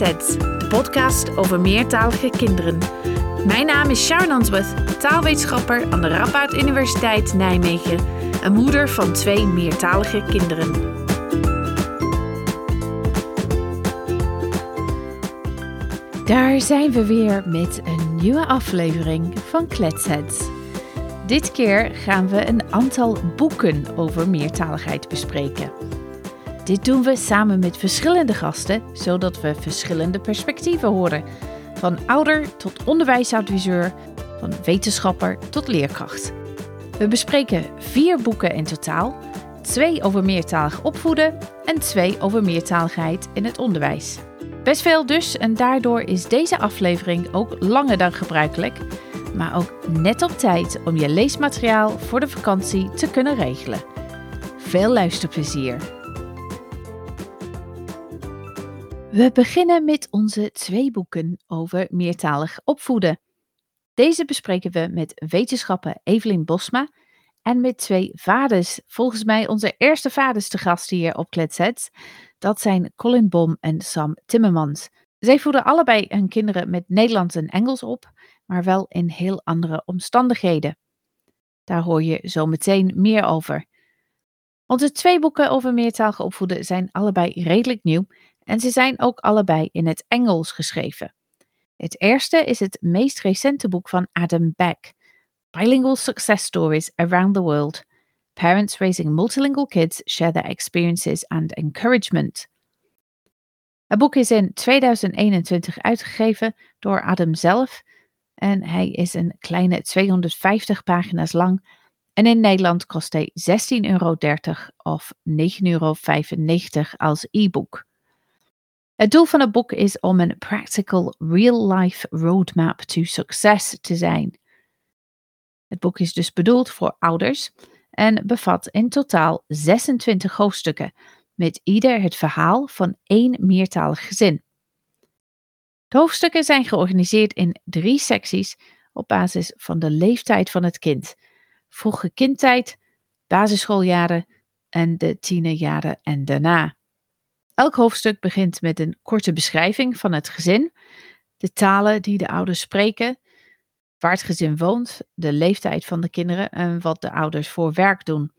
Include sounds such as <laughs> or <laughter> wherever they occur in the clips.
De podcast over meertalige kinderen. Mijn naam is Sharon Answorth, taalwetenschapper aan de Radboud Universiteit Nijmegen en moeder van twee meertalige kinderen. Daar zijn we weer met een nieuwe aflevering van Kletsets. Dit keer gaan we een aantal boeken over meertaligheid bespreken. Dit doen we samen met verschillende gasten, zodat we verschillende perspectieven horen. Van ouder tot onderwijsadviseur, van wetenschapper tot leerkracht. We bespreken vier boeken in totaal, twee over meertalig opvoeden en twee over meertaligheid in het onderwijs. Best veel dus en daardoor is deze aflevering ook langer dan gebruikelijk, maar ook net op tijd om je leesmateriaal voor de vakantie te kunnen regelen. Veel luisterplezier! We beginnen met onze twee boeken over meertalig opvoeden. Deze bespreken we met wetenschapper Evelien Bosma en met twee vaders, volgens mij onze eerste vaders te gast hier op Kletsets. Dat zijn Colin Bom en Sam Timmermans. Zij voeden allebei hun kinderen met Nederlands en Engels op, maar wel in heel andere omstandigheden. Daar hoor je zo meteen meer over. Onze twee boeken over meertalig opvoeden zijn allebei redelijk nieuw en ze zijn ook allebei in het Engels geschreven. Het eerste is het meest recente boek van Adam Beck, Bilingual Success Stories Around the World. Parents raising multilingual kids share their experiences and encouragement. Het boek is in 2021 uitgegeven door Adam zelf en hij is een kleine 250 pagina's lang en in Nederland kost hij 16,30 euro of 9,95 euro als e-book. Het doel van het boek is om een practical real-life roadmap to success te zijn. Het boek is dus bedoeld voor ouders en bevat in totaal 26 hoofdstukken, met ieder het verhaal van één meertalig gezin. De hoofdstukken zijn georganiseerd in drie secties op basis van de leeftijd van het kind: vroege kindtijd, basisschooljaren en de tienerjaren en daarna. Elk hoofdstuk begint met een korte beschrijving van het gezin, de talen die de ouders spreken, waar het gezin woont, de leeftijd van de kinderen en wat de ouders voor werk doen.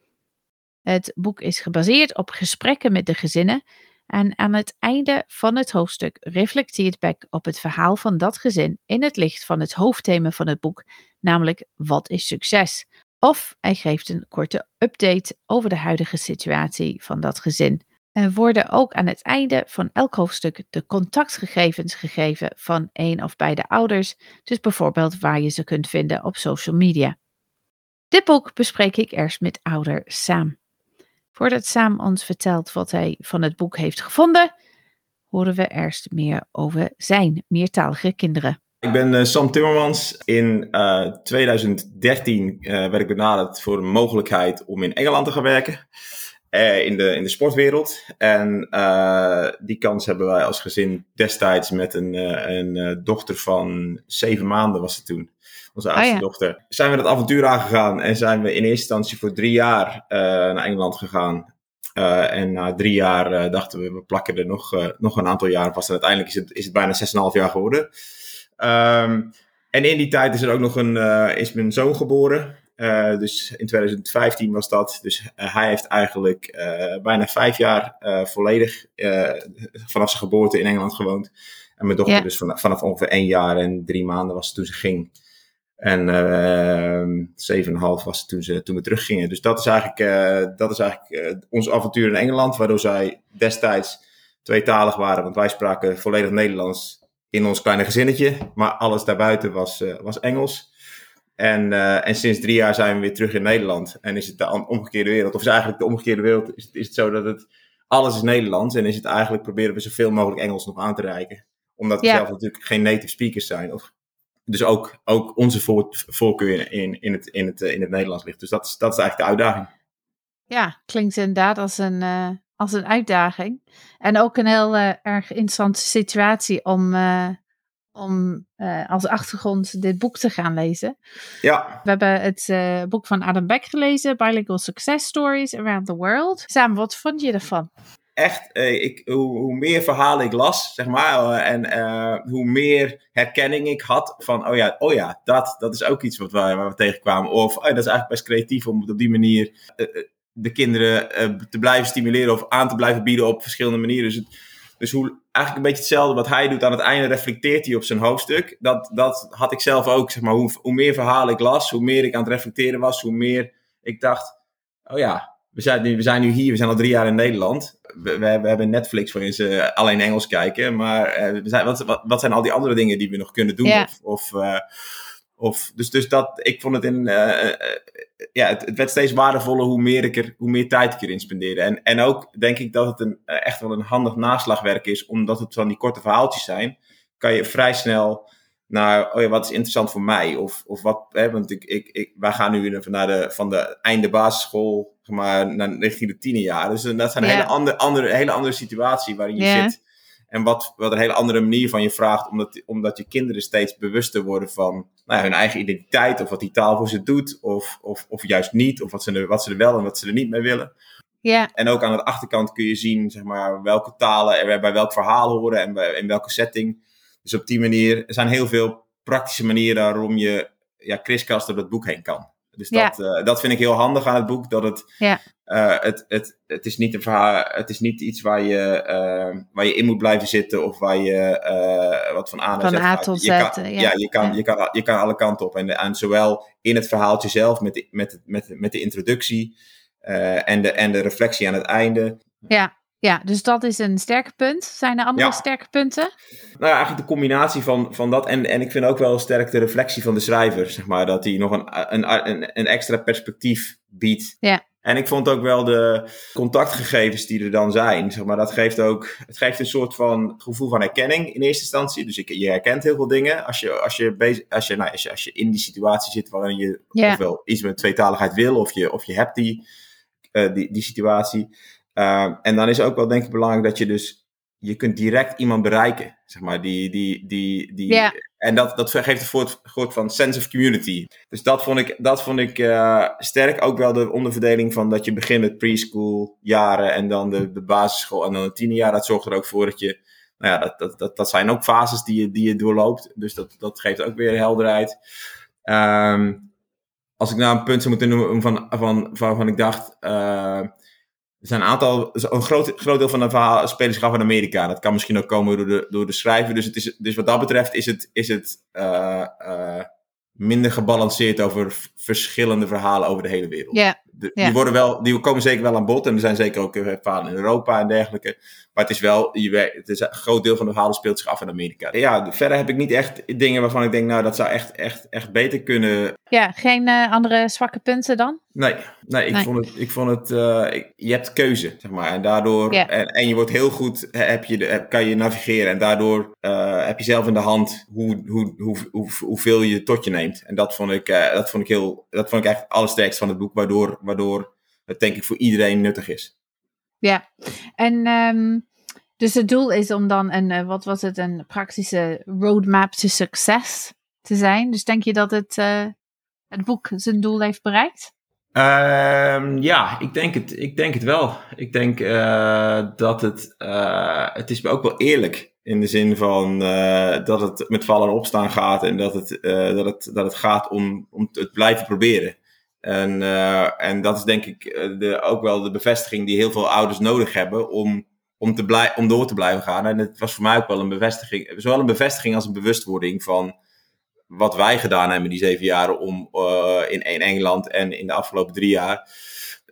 Het boek is gebaseerd op gesprekken met de gezinnen en aan het einde van het hoofdstuk reflecteert Beck op het verhaal van dat gezin in het licht van het hoofdthema van het boek, namelijk wat is succes? Of hij geeft een korte update over de huidige situatie van dat gezin. Er worden ook aan het einde van elk hoofdstuk de contactgegevens gegeven van een of beide ouders, dus bijvoorbeeld waar je ze kunt vinden op social media. Dit boek bespreek ik eerst met ouder Sam. Voordat Sam ons vertelt wat hij van het boek heeft gevonden, horen we eerst meer over zijn meertalige kinderen. Ik ben uh, Sam Timmermans. In uh, eh, 2013 uh, werd ik benaderd voor de mogelijkheid om in Engeland te gaan werken. Uh, in, de, in de sportwereld. En uh, die kans hebben wij als gezin destijds met een, uh, een dochter van zeven maanden was het toen. Onze oh oudste dochter. Zijn we dat avontuur aangegaan en zijn we in eerste instantie voor drie jaar naar Engeland gegaan. en na drie jaar dachten we, we plakken er nog, nog een aantal jaar vast. En uiteindelijk is het, is het bijna 6,5 jaar geworden. Um, en in die tijd is er ook nog een, is mijn zoon geboren. Uh, dus in 2015 was dat. Dus uh, hij heeft eigenlijk uh, bijna vijf jaar volledig vanaf zijn geboorte in Engeland gewoond. En mijn dochter ja. dus vanaf, vanaf ongeveer één jaar en drie maanden was toen ze ging. En zeven en half was het toen, ze, toen we teruggingen. Dus dat is eigenlijk, dat is eigenlijk ons avontuur in Engeland. Waardoor zij destijds tweetalig waren. Want wij spraken volledig Nederlands in ons kleine gezinnetje. Maar alles daarbuiten was, was Engels. En, uh, en sinds drie jaar zijn we weer terug in Nederland. En is het de omgekeerde wereld. Of is eigenlijk de omgekeerde wereld. Is, is het zo dat het alles is Nederlands. En is het eigenlijk proberen we zoveel mogelijk Engels nog aan te reiken. Omdat we zelf natuurlijk geen native speakers zijn. Of, dus ook, ook onze voorkeur in, in, het, in, het, in het Nederlands ligt. Dus dat is, dat is eigenlijk de uitdaging. Ja, klinkt inderdaad als een, uh, als een uitdaging. En ook een heel uh, erg interessante situatie om, om uh, als achtergrond dit boek te gaan lezen. Ja. We hebben het uh, boek van Adam Beck gelezen, Bilingual Success Stories Around the World. Samen, wat vond je ervan? echt, ik, hoe, hoe, meer verhalen ik las, zeg maar, en hoe meer herkenning ik had van, oh ja, oh ja, dat, dat is ook iets wat we, waar we tegenkwamen. Of, oh, dat is eigenlijk best creatief om op die manier de kinderen te blijven stimuleren of aan te blijven bieden op verschillende manieren. Dus, het, dus hoe, eigenlijk een beetje hetzelfde wat hij doet. Aan het einde reflecteert hij op zijn hoofdstuk. Dat, dat had ik zelf ook, zeg maar, hoe, hoe meer verhalen ik las, hoe meer ik aan het reflecteren was, hoe meer ik dacht, oh ja, we zijn, nu, we zijn nu hier, we zijn al drie jaar in Nederland. We, we, hebben Netflix waarin ze alleen Engels kijken. Maar uh, we zijn, wat, wat, wat, zijn al die andere dingen die we nog kunnen doen? Ja. Of, of, uh, of, dus, dus dat, ik vond het in, uh, ja, het, het, werd steeds waardevoller hoe meer, ik er, hoe meer tijd ik erin spendeerde. En, en ook denk ik dat het een, echt wel een handig naslagwerk is, omdat het van die korte verhaaltjes zijn, kan je vrij snel naar, oh ja, wat is interessant voor mij? Of, of wat, hè, want ik, ik, ik, wij gaan nu naar de, van de einde basisschool maar, naar richting de tienerjaar. Dus dat zijn een hele, andere, andere, hele andere situatie waarin je Ja. zit. En wat, wat een hele andere manier van je vraagt, omdat, omdat je kinderen steeds bewuster worden van nou ja, hun eigen identiteit, of wat die taal voor ze doet, of, of, of juist niet, of wat ze, er, wat ze er wel en wat ze er niet mee willen. Ja, En ook aan de achterkant kun je zien zeg maar, welke talen er bij welk verhaal horen en bij, in welke setting. Dus op die manier er zijn heel veel praktische manieren waarom je ja, kriskast door het boek heen kan. Dus Ja. dat, eh, dat vind ik heel handig aan het boek. Dat het, Ja. Eh, het, het, het, is niet een verhaal, het is niet iets waar je, eh, waar je in moet blijven zitten of waar je eh, wat van A naar Van Z A tot Z, eh, ja. ja, je, kan, Ja. Je, kan, je kan alle kanten op. En, en zowel in het verhaaltje zelf met de, met, met, met de introductie en, de, en de reflectie aan het einde. ja, ja, dus dat is een sterke punt. Zijn er andere Ja. sterke punten? Nou ja, eigenlijk de combinatie van, van dat. En, en ik vind ook wel sterk de reflectie van de schrijver. Zeg maar, dat hij nog een, een, een, een extra perspectief biedt. Ja. En ik vond ook wel de contactgegevens die er dan zijn. Zeg maar, dat geeft ook. Het geeft een soort van gevoel van herkenning in eerste instantie. Dus ik, je herkent heel veel dingen. Als je, als je, bezig, als je, nou, als je, als je in die situatie zit waarin je ofwel iets met tweetaligheid wil, of je, of je hebt die, eh, die, die situatie. Uh, en dan is ook wel denk ik belangrijk dat je dus je kunt direct iemand bereiken, zeg maar, die, die, die, die. En dat, dat geeft een soort, van sense of community. Dus dat vond ik, dat vond ik uh, sterk. Ook wel de onderverdeling van dat je begint met preschool jaren en dan de, de basisschool en dan de tienerjaar. Dat zorgt er ook voor dat je, nou ja, dat, dat, dat, dat zijn ook fases die je, die je doorloopt. Dus dat, dat geeft ook weer helderheid. Um, als ik nou een punt zou moeten noemen van, van, van, van ik dacht, uh, er zijn een aantal, een groot, groot deel van de verhaal zich af in Amerika. Dat kan misschien ook komen door de, door de schrijver. Dus, het is, dus wat dat betreft is het, is het uh, uh, minder gebalanceerd over verschillende verhalen over de hele wereld. Ja. Die, worden wel, die komen zeker wel aan bod. En er zijn zeker ook uh, verhalen in Europa en dergelijke. Maar het is wel, je, het is een groot deel van de verhalen speelt zich af in Amerika. Ja, verder heb ik niet echt dingen waarvan ik denk, nou, dat zou echt, echt, echt beter kunnen. Ja, geen uh, andere zwakke punten dan? Nee, nee, ik Nee. vond het, ik vond het uh, ik, je hebt keuze, zeg maar. En daardoor, en, en je wordt heel goed, heb je, de- kan je navigeren. En daardoor uh, heb je zelf in de hand hoe, hoe, hoe, hoe, hoeveel je tot je neemt. En dat vond ik, uh, dat vond ik heel, dat vond ik echt het allersterkst van het boek. Waardoor, waardoor het denk ik voor iedereen nuttig is. Ja, en um, dus het doel is om dan een, wat was het, een praktische roadmap to success te zijn. Dus denk je dat het, het boek zijn doel heeft bereikt? Um, ja, ik denk, het, ik denk het wel. Ik denk uh, dat het, het is ook wel eerlijk in de zin van uh, dat het met vallen en opstaan gaat en dat het, uh, dat het, dat het gaat om, om het blijven proberen. En, uh, en dat is denk ik de, ook wel de bevestiging die heel veel ouders nodig hebben om, om, te blij, om door te blijven gaan. En het was voor mij ook wel een bevestiging, zowel een bevestiging als een bewustwording van wat wij gedaan hebben die zeven jaren om, in, in Engeland en in de afgelopen drie jaar.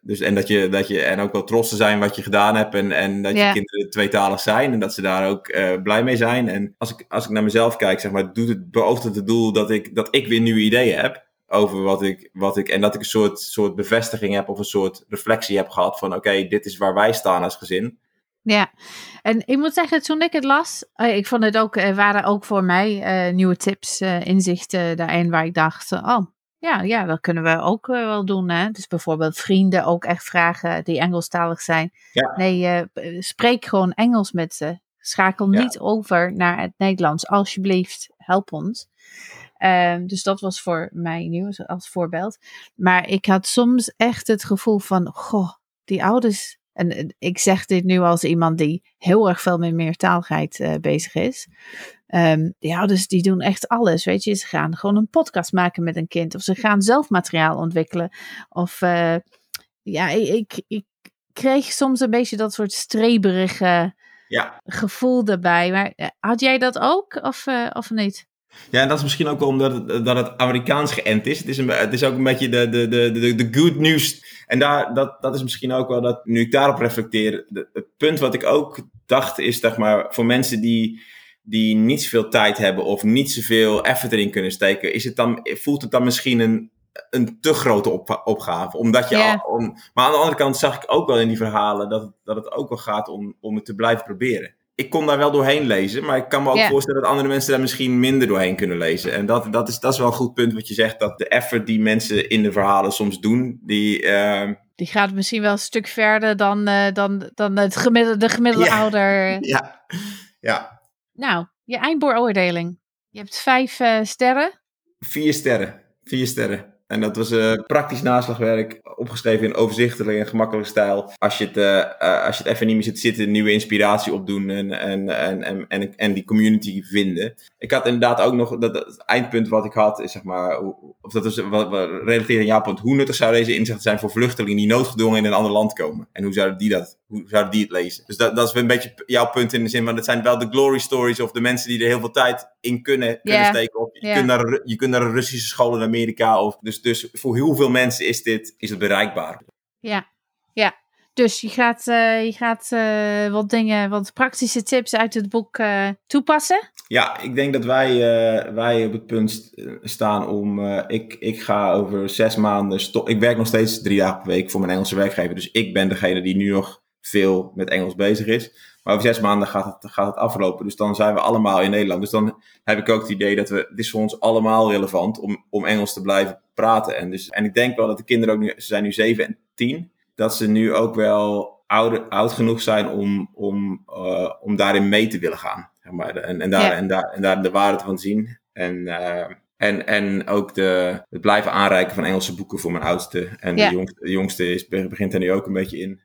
Dus, en, dat je, dat je, en ook wel trots te zijn wat je gedaan hebt. En, en dat Ja. je kinderen tweetalig zijn. En dat ze daar ook uh, blij mee zijn. En als ik, als ik naar mezelf kijk, zeg maar, doet het, beoogt het het doel dat ik, dat ik weer nieuwe ideeën heb. Over wat ik, wat ik. En dat ik een soort, soort bevestiging heb. Of een soort reflectie heb gehad. Van oké, okay, dit is waar wij staan als gezin. Ja, en ik moet zeggen, toen ik het las, uh, ik vond het ook, er waren ook voor mij uh, nieuwe tips, uh, inzichten daarin waar ik dacht, oh, ja, ja, dat kunnen we ook uh, wel doen. Hè? Dus bijvoorbeeld vrienden ook echt vragen die Engelstalig zijn. Ja. Nee, spreek gewoon Engels met ze. Schakel Ja. niet over naar het Nederlands. Alsjeblieft, help ons. Uh, dus dat was voor mij nieuw als voorbeeld. Maar ik had soms echt het gevoel van, goh, die ouders en ik zeg dit nu als iemand die heel erg veel met meertaligheid uh, bezig is. Um, die ouders die doen echt alles, weet je. Ze gaan gewoon een podcast maken met een kind. Of ze gaan zelf materiaal ontwikkelen. Of uh, ja, ik, ik kreeg soms een beetje dat soort streberige ja. gevoel erbij. Maar eh, had jij dat ook of, uh, of niet? Ja, en dat is misschien ook omdat het, dat het Amerikaans geënt is. Het is, een, het is ook een beetje de, de, de, de, de good news. En daar, dat, dat is misschien ook wel dat, nu ik daarop reflecteer, het punt wat ik ook dacht is, zeg maar, voor mensen die, die niet zoveel tijd hebben of niet zoveel effort erin kunnen steken, is het dan, voelt het dan misschien een, een te grote op, opgave. Omdat je al, om, maar aan de andere kant zag ik ook wel in die verhalen dat, dat het ook wel gaat om, om het te blijven proberen. Ik kon daar wel doorheen lezen, maar ik kan me ook voorstellen dat andere mensen daar misschien minder doorheen kunnen lezen. En dat, dat, is, dat is wel een goed punt wat je zegt, dat de effort die mensen in de verhalen soms doen, die... Uh, die gaat misschien wel een stuk verder dan, uh, dan, dan het gemiddelde, de gemiddelde ouder. <laughs> Ja, ja. Nou, je eindbeoordeling. Je hebt vijf uh, sterren. Vier sterren. Vier sterren. En dat was uh, praktisch naslagwerk, opgeschreven in overzichtelijke en gemakkelijke stijl. Als je het, uh, als je het even niet meer zit zitten, nieuwe inspiratie opdoen en, en, en, en, en, die community vinden. Ik had inderdaad ook nog, dat, het eindpunt wat ik had, is zeg maar, of dat is wat, wat relateert aan jouw punt. Hoe nuttig zou deze inzichten zijn voor vluchtelingen die noodgedwongen in een ander land komen? En hoe zouden die dat, hoe zouden die het lezen? Dus dat, dat is een beetje jouw punt in de zin, maar dat zijn wel de glory stories of de mensen die er heel veel tijd in kunnen, kunnen steken. Of je, kunt naar, je kunt naar een Russische school in Amerika. Of, dus, dus voor heel veel mensen is dit is het bereikbaar. Ja, ja. Dus je gaat, uh, je gaat uh, wat dingen, wat praktische tips uit het boek uh, toepassen? Ja, ik denk dat wij, wij op het punt staan om. ik, ik ga over zes maanden. Stop, ik werk nog steeds drie dagen per week voor mijn Engelse werkgever. Dus ik ben degene die nu nog veel met Engels bezig is. Maar over zes maanden gaat het, gaat het aflopen. Dus dan zijn we allemaal in Nederland. Dus dan heb ik ook het idee dat we. Het is voor ons allemaal relevant om, om Engels te blijven praten. En, dus, en ik denk wel dat de kinderen ook nu. Ze zijn nu zeven en tien. Dat ze nu ook wel oud, oud genoeg zijn om, om, uh, om daarin mee te willen gaan. maar. En, en, daar, en, daar, en daar de waarde van zien. En. Uh, en, en ook de, het blijven aanreiken van Engelse boeken voor mijn oudste. En de, jongste, de jongste is, begint er nu ook een beetje in.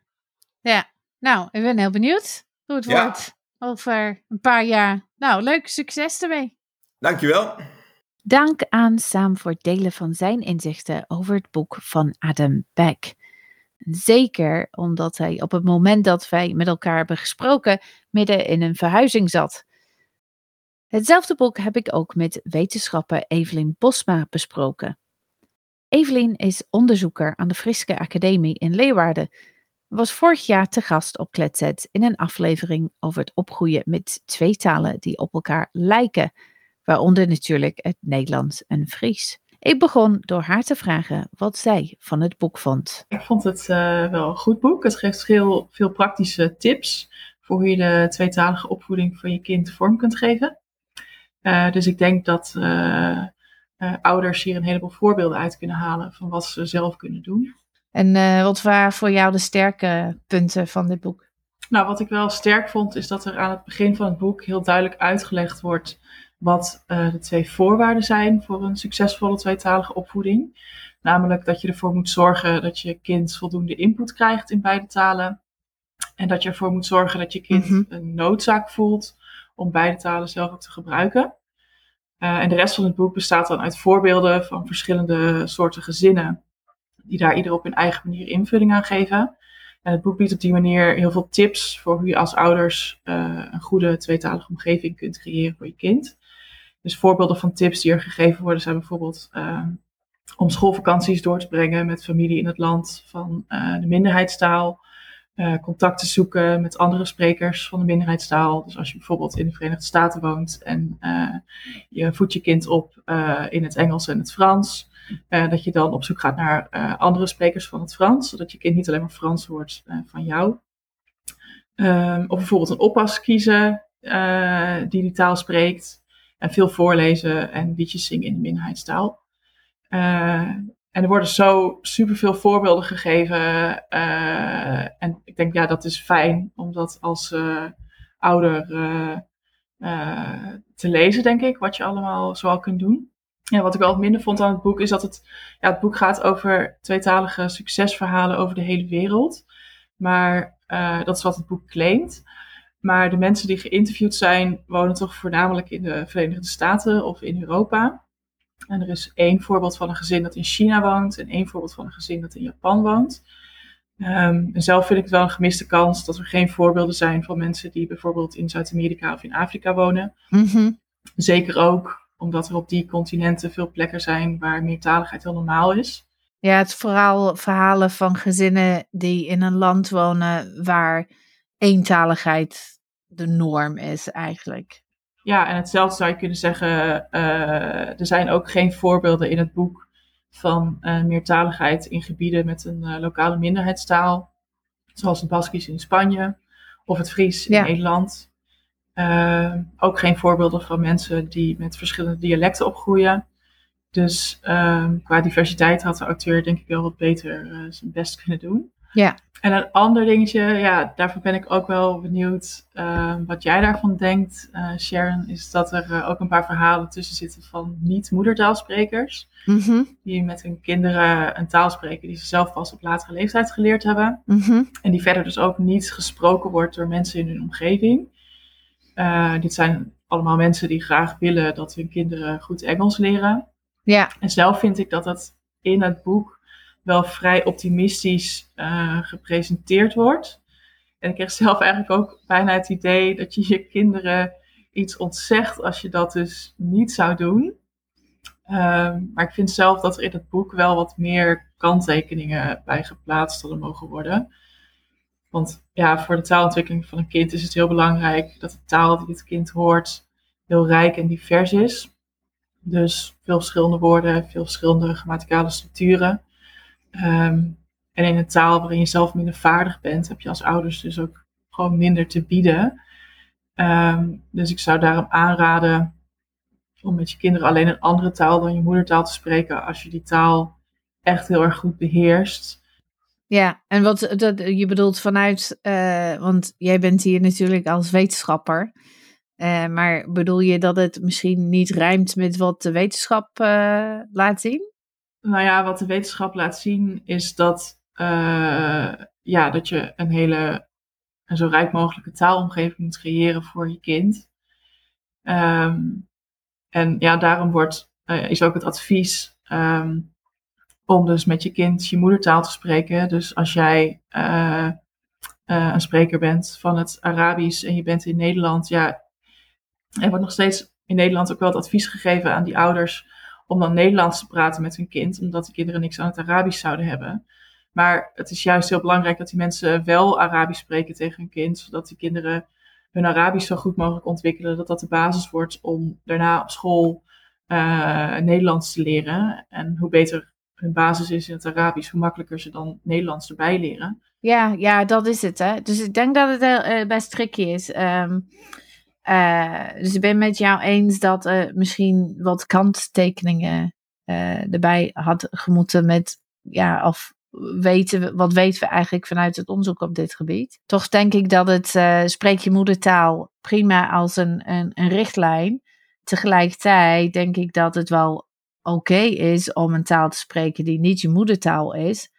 Ja, nou, ik ben heel benieuwd hoe het wordt over een paar jaar. Nou, leuk succes ermee. Dankjewel. Dank aan Sam voor het delen van zijn inzichten over het boek van Adam Beck. Zeker omdat hij op het moment dat wij met elkaar hebben gesproken midden in een verhuizing zat. Hetzelfde boek heb ik ook met wetenschapper Evelien Bosma besproken. Evelien is onderzoeker aan de Friske Academie in Leeuwarden was vorig jaar te gast op Kletset in een aflevering over het opgroeien met twee talen die op elkaar lijken, waaronder natuurlijk het Nederlands en Fries. Ik begon door haar te vragen wat zij van het boek vond. Ik vond het uh, wel een goed boek. Het geeft heel veel praktische tips voor hoe je de tweetalige opvoeding van je kind vorm kunt geven. Uh, dus ik denk dat uh, ouders hier een heleboel voorbeelden uit kunnen halen van wat ze zelf kunnen doen. En uh, wat waren voor jou de sterke punten van dit boek? Nou, wat ik wel sterk vond, is dat er aan het begin van het boek heel duidelijk uitgelegd wordt wat uh, de twee voorwaarden zijn voor een succesvolle tweetalige opvoeding. Namelijk dat je ervoor moet zorgen dat je kind voldoende input krijgt in beide talen. En dat je ervoor moet zorgen dat je kind mm -hmm. een noodzaak voelt om beide talen zelf ook te gebruiken. Uh, en de rest van het boek bestaat dan uit voorbeelden van verschillende soorten gezinnen die daar ieder op hun eigen manier invulling aan geven. En het boek biedt op die manier heel veel tips voor hoe je als ouders uh, een goede tweetalige omgeving kunt creëren voor je kind. Dus voorbeelden van tips die er gegeven worden zijn bijvoorbeeld uh, om schoolvakanties door te brengen met familie in het land van uh, de minderheidstaal. contact te zoeken met andere sprekers van de minderheidstaal. Dus als je bijvoorbeeld in de Verenigde Staten woont en je voedt je kind op in het Engels en het Frans. Uh, dat je dan op zoek gaat naar uh, andere sprekers van het Frans, zodat je kind niet alleen maar Frans hoort uh, van jou. Um, of bijvoorbeeld een oppas kiezen die die taal spreekt. En veel voorlezen en liedjes zingen in de minderheidstaal. en er worden zo superveel voorbeelden gegeven. en ik denk, ja, dat is fijn om dat als ouder te lezen, denk ik. Wat je allemaal zoal kunt doen. Ja, wat ik wel minder vond aan het boek is dat het, ja, het boek gaat over tweetalige succesverhalen over de hele wereld. Maar Uh, dat is wat het boek claimt. Maar de mensen die geïnterviewd zijn, wonen toch voornamelijk in de Verenigde Staten of in Europa. En er is één voorbeeld van een gezin dat in China woont en één voorbeeld van een gezin dat in Japan woont. Um, en zelf vind ik het wel een gemiste kans dat er geen voorbeelden zijn van mensen die bijvoorbeeld in Zuid-Amerika of in Afrika wonen. Mm Zeker ook omdat er op die continenten veel plekken zijn waar meertaligheid heel normaal is. Ja, het vooral verhalen van gezinnen die in een land wonen waar eentaligheid de norm is eigenlijk. Ja, en hetzelfde zou je kunnen zeggen, uh, er zijn ook geen voorbeelden in het boek van uh, meertaligheid in gebieden met een uh, lokale minderheidstaal, zoals het Baskisch in Spanje of het Fries in ja. Nederland. Ook geen voorbeelden van mensen die met verschillende dialecten opgroeien. Dus um, qua diversiteit had de auteur denk ik wel wat beter uh, zijn best kunnen doen. Ja. En een ander dingetje, ja, daarvoor ben ik ook wel benieuwd uh, wat jij daarvan denkt, uh, Sharon, is dat er ook een paar verhalen tussen zitten van niet-moedertaalsprekers. Mm -hmm. Die met hun kinderen een taal spreken die ze zelf pas op latere leeftijd geleerd hebben. Mm -hmm. En die verder dus ook niet gesproken wordt door mensen in hun omgeving. Dit zijn allemaal mensen die graag willen dat hun kinderen goed Engels leren. Ja. En zelf vind ik dat dat in het boek wel vrij optimistisch uh, gepresenteerd wordt. En ik kreeg zelf eigenlijk ook bijna het idee dat je je kinderen iets ontzegt als je dat dus niet zou doen. Uh, maar ik vind zelf dat er in het boek wel wat meer kanttekeningen bij geplaatst hadden mogen worden. Want ja, voor de taalontwikkeling van een kind is het heel belangrijk dat de taal die het kind hoort heel rijk en divers is. Dus veel verschillende woorden, veel verschillende grammaticale structuren. Um, en in een taal waarin je zelf minder vaardig bent, heb je als ouders dus ook gewoon minder te bieden. Um, dus ik zou daarom aanraden om met je kinderen alleen een andere taal dan je moedertaal te spreken, als je die taal echt heel erg goed beheerst. Ja, en wat dat, je bedoelt vanuit, uh, want jij bent hier natuurlijk als wetenschapper. Uh, maar bedoel je dat het misschien niet rijmt met wat de wetenschap uh, laat zien? Nou ja, wat de wetenschap laat zien is dat, ja, dat je een hele een zo rijk mogelijke taalomgeving moet creëren voor je kind. Um, en ja, daarom wordt, is ook het advies um, om dus met je kind je moedertaal te spreken. Dus als jij een spreker bent van het Arabisch en je bent in Nederland, ja, er wordt nog steeds in Nederland ook wel het advies gegeven aan die ouders om dan Nederlands te praten met hun kind, omdat de kinderen niks aan het Arabisch zouden hebben. Maar het is juist heel belangrijk dat die mensen wel Arabisch spreken tegen hun kind, zodat die kinderen hun Arabisch zo goed mogelijk ontwikkelen, dat dat de basis wordt om daarna op school uh, Nederlands te leren. En hoe beter hun basis is in het Arabisch, hoe makkelijker ze dan Nederlands erbij leren. Ja, ja dat is het. Hè? Dus ik denk dat het uh, best tricky is. Um, uh, dus ik ben met jou eens dat uh, misschien wat kanttekeningen erbij had gemoeten met, ja, of weten we, wat weten we eigenlijk vanuit het onderzoek op dit gebied. Toch denk ik dat het spreek je moedertaal prima als een, een, een richtlijn. Tegelijkertijd denk ik dat het wel oké is om een taal te spreken die niet je moedertaal is.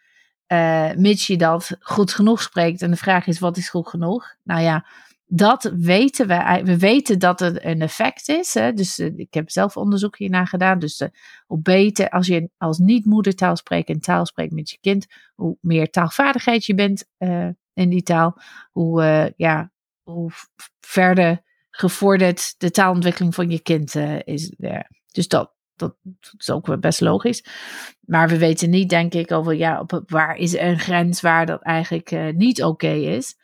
mits je dat goed genoeg spreekt. En de vraag is, wat is goed genoeg? Nou ja, dat weten we. We weten dat het een effect is. Hè? Dus uh, ik heb zelf onderzoek hiernaar gedaan. Dus uh, hoe beter als je als niet-moedertaal spreekt en taal spreekt met je kind, hoe meer taalvaardigheid je bent uh, in die taal, hoe, ja, hoe verder gevorderd de taalontwikkeling van je kind is. Dus dat, dat is ook best logisch. Maar we weten niet, denk ik, over ja, op, waar is een grens waar dat eigenlijk niet oké is.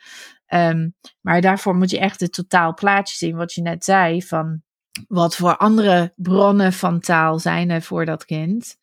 Um, maar daarvoor moet je echt het totaal plaatje zien, wat je net zei, van wat voor andere bronnen van taal zijn er voor dat kind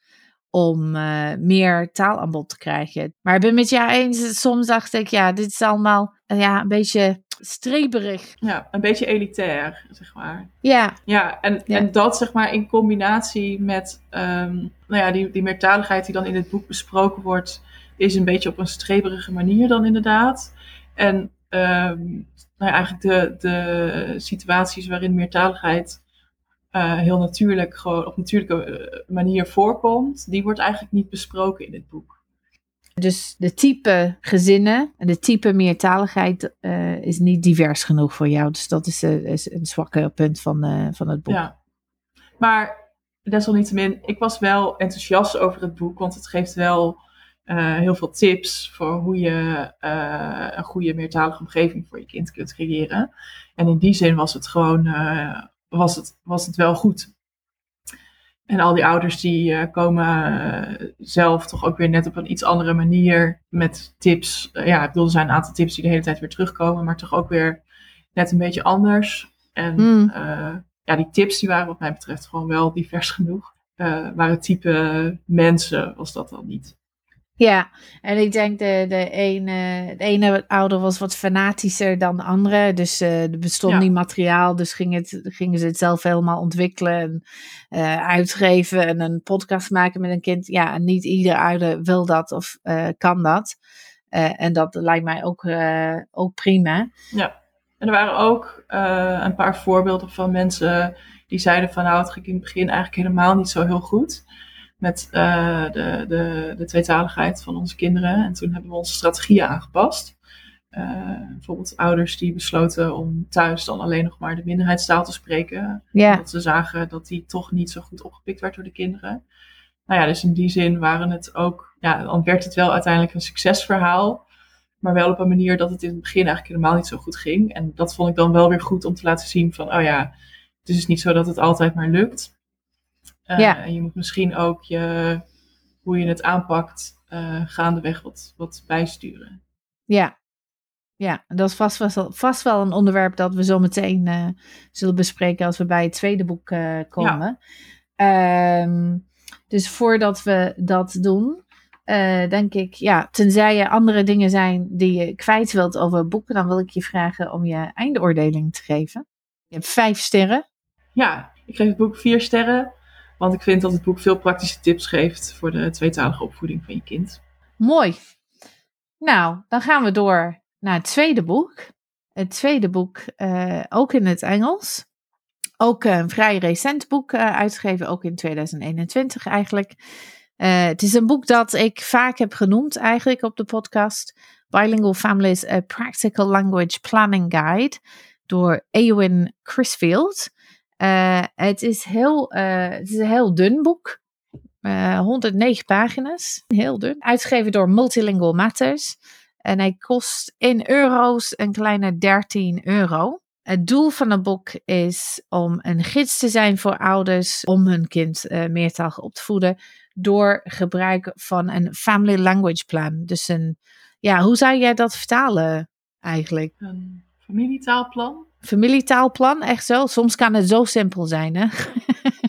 om uh, meer taalaanbod te krijgen. Maar ik ben met jou eens, soms dacht ik, ja, dit is allemaal uh, ja, een beetje streberig. Ja, een beetje elitair, zeg maar. Ja. Ja, en, ja. en dat zeg maar in combinatie met um, nou ja, die, die meertaligheid die dan in het boek besproken wordt, is een beetje op een streberige manier dan inderdaad. En um, nou ja, eigenlijk de, de situaties waarin meertaligheid uh, heel natuurlijk, gewoon op natuurlijke manier voorkomt, die wordt eigenlijk niet besproken in het boek. Dus de type gezinnen en de type meertaligheid uh, is niet divers genoeg voor jou. Dus dat is, is een zwakke punt van, uh, van het boek. Ja, maar desalniettemin, ik was wel enthousiast over het boek, want het geeft wel heel veel tips voor hoe je een goede meertalige omgeving voor je kind kunt creëren. En in die zin was het gewoon was het, was het wel goed. En al die ouders die uh, komen uh, zelf toch ook weer net op een iets andere manier met tips. Uh, ja, ik bedoel, er zijn een aantal tips die de hele tijd weer terugkomen, maar toch ook weer net een beetje anders. En mm. ja, die tips die waren wat mij betreft gewoon wel divers genoeg. waren type mensen was dat dan niet. Ja, en ik denk de, de, ene, de ene ouder was wat fanatischer dan de andere. Dus uh, er bestond niet materiaal, dus ging het, gingen ze het zelf helemaal ontwikkelen en uh, uitgeven en een podcast maken met een kind. Ja, en niet ieder ouder wil dat of uh, kan dat. en dat lijkt mij ook, ook prima. Ja, en er waren ook een paar voorbeelden van mensen die zeiden van nou, het ging in het begin eigenlijk helemaal niet zo heel goed met uh, de, de, de tweetaligheid van onze kinderen. En toen hebben we onze strategieën aangepast. Uh, bijvoorbeeld ouders die besloten om thuis dan alleen nog maar de minderheidstaal te spreken. Yeah. Omdat ze zagen dat die toch niet zo goed opgepikt werd door de kinderen. Nou ja, dus in die zin waren het ook, ja, dan werd het wel uiteindelijk een succesverhaal. Maar wel op een manier dat het in het begin eigenlijk helemaal niet zo goed ging. En dat vond ik dan wel weer goed om te laten zien van, oh ja, het is niet zo dat het altijd maar lukt. Uh, ja. En je moet misschien ook je, hoe je het aanpakt uh, gaandeweg wat, wat bijsturen. Ja. ja, dat is vast, vast, vast wel een onderwerp dat we zo meteen uh, zullen bespreken als we bij het tweede boek komen. Ja. Um, dus voordat we dat doen, denk ik, ja, tenzij er andere dingen zijn die je kwijt wilt over boeken, dan wil ik je vragen om je eindoordeling te geven. Je hebt vijf sterren. Ja, ik geef het boek vier sterren. Want ik vind dat het boek veel praktische tips geeft voor de tweetalige opvoeding van je kind. Mooi. Nou, dan gaan we door naar het tweede boek. Het tweede boek, uh, ook in het Engels. Ook een vrij recent boek uh, uitgegeven, ook in 2021 eigenlijk. Het is een boek dat ik vaak heb genoemd eigenlijk op de podcast. Bilingual Families, A Practical Language Planning Guide door Eowyn Crisfield. Uh, het, is heel, uh, het is een heel dun boek. Uh, eh, 109 pagina's. Heel dun. Uitgegeven door Multilingual Matters. En hij kost in euro's een kleine 13 euro. Het doel van het boek is om een gids te zijn voor ouders om hun kind meertalig op te voeden door gebruik van een family language plan. Dus een, ja, hoe zou jij dat vertalen eigenlijk? Een familietaalplan? Familietaalplan, echt zo. Soms kan het zo simpel zijn. Hè?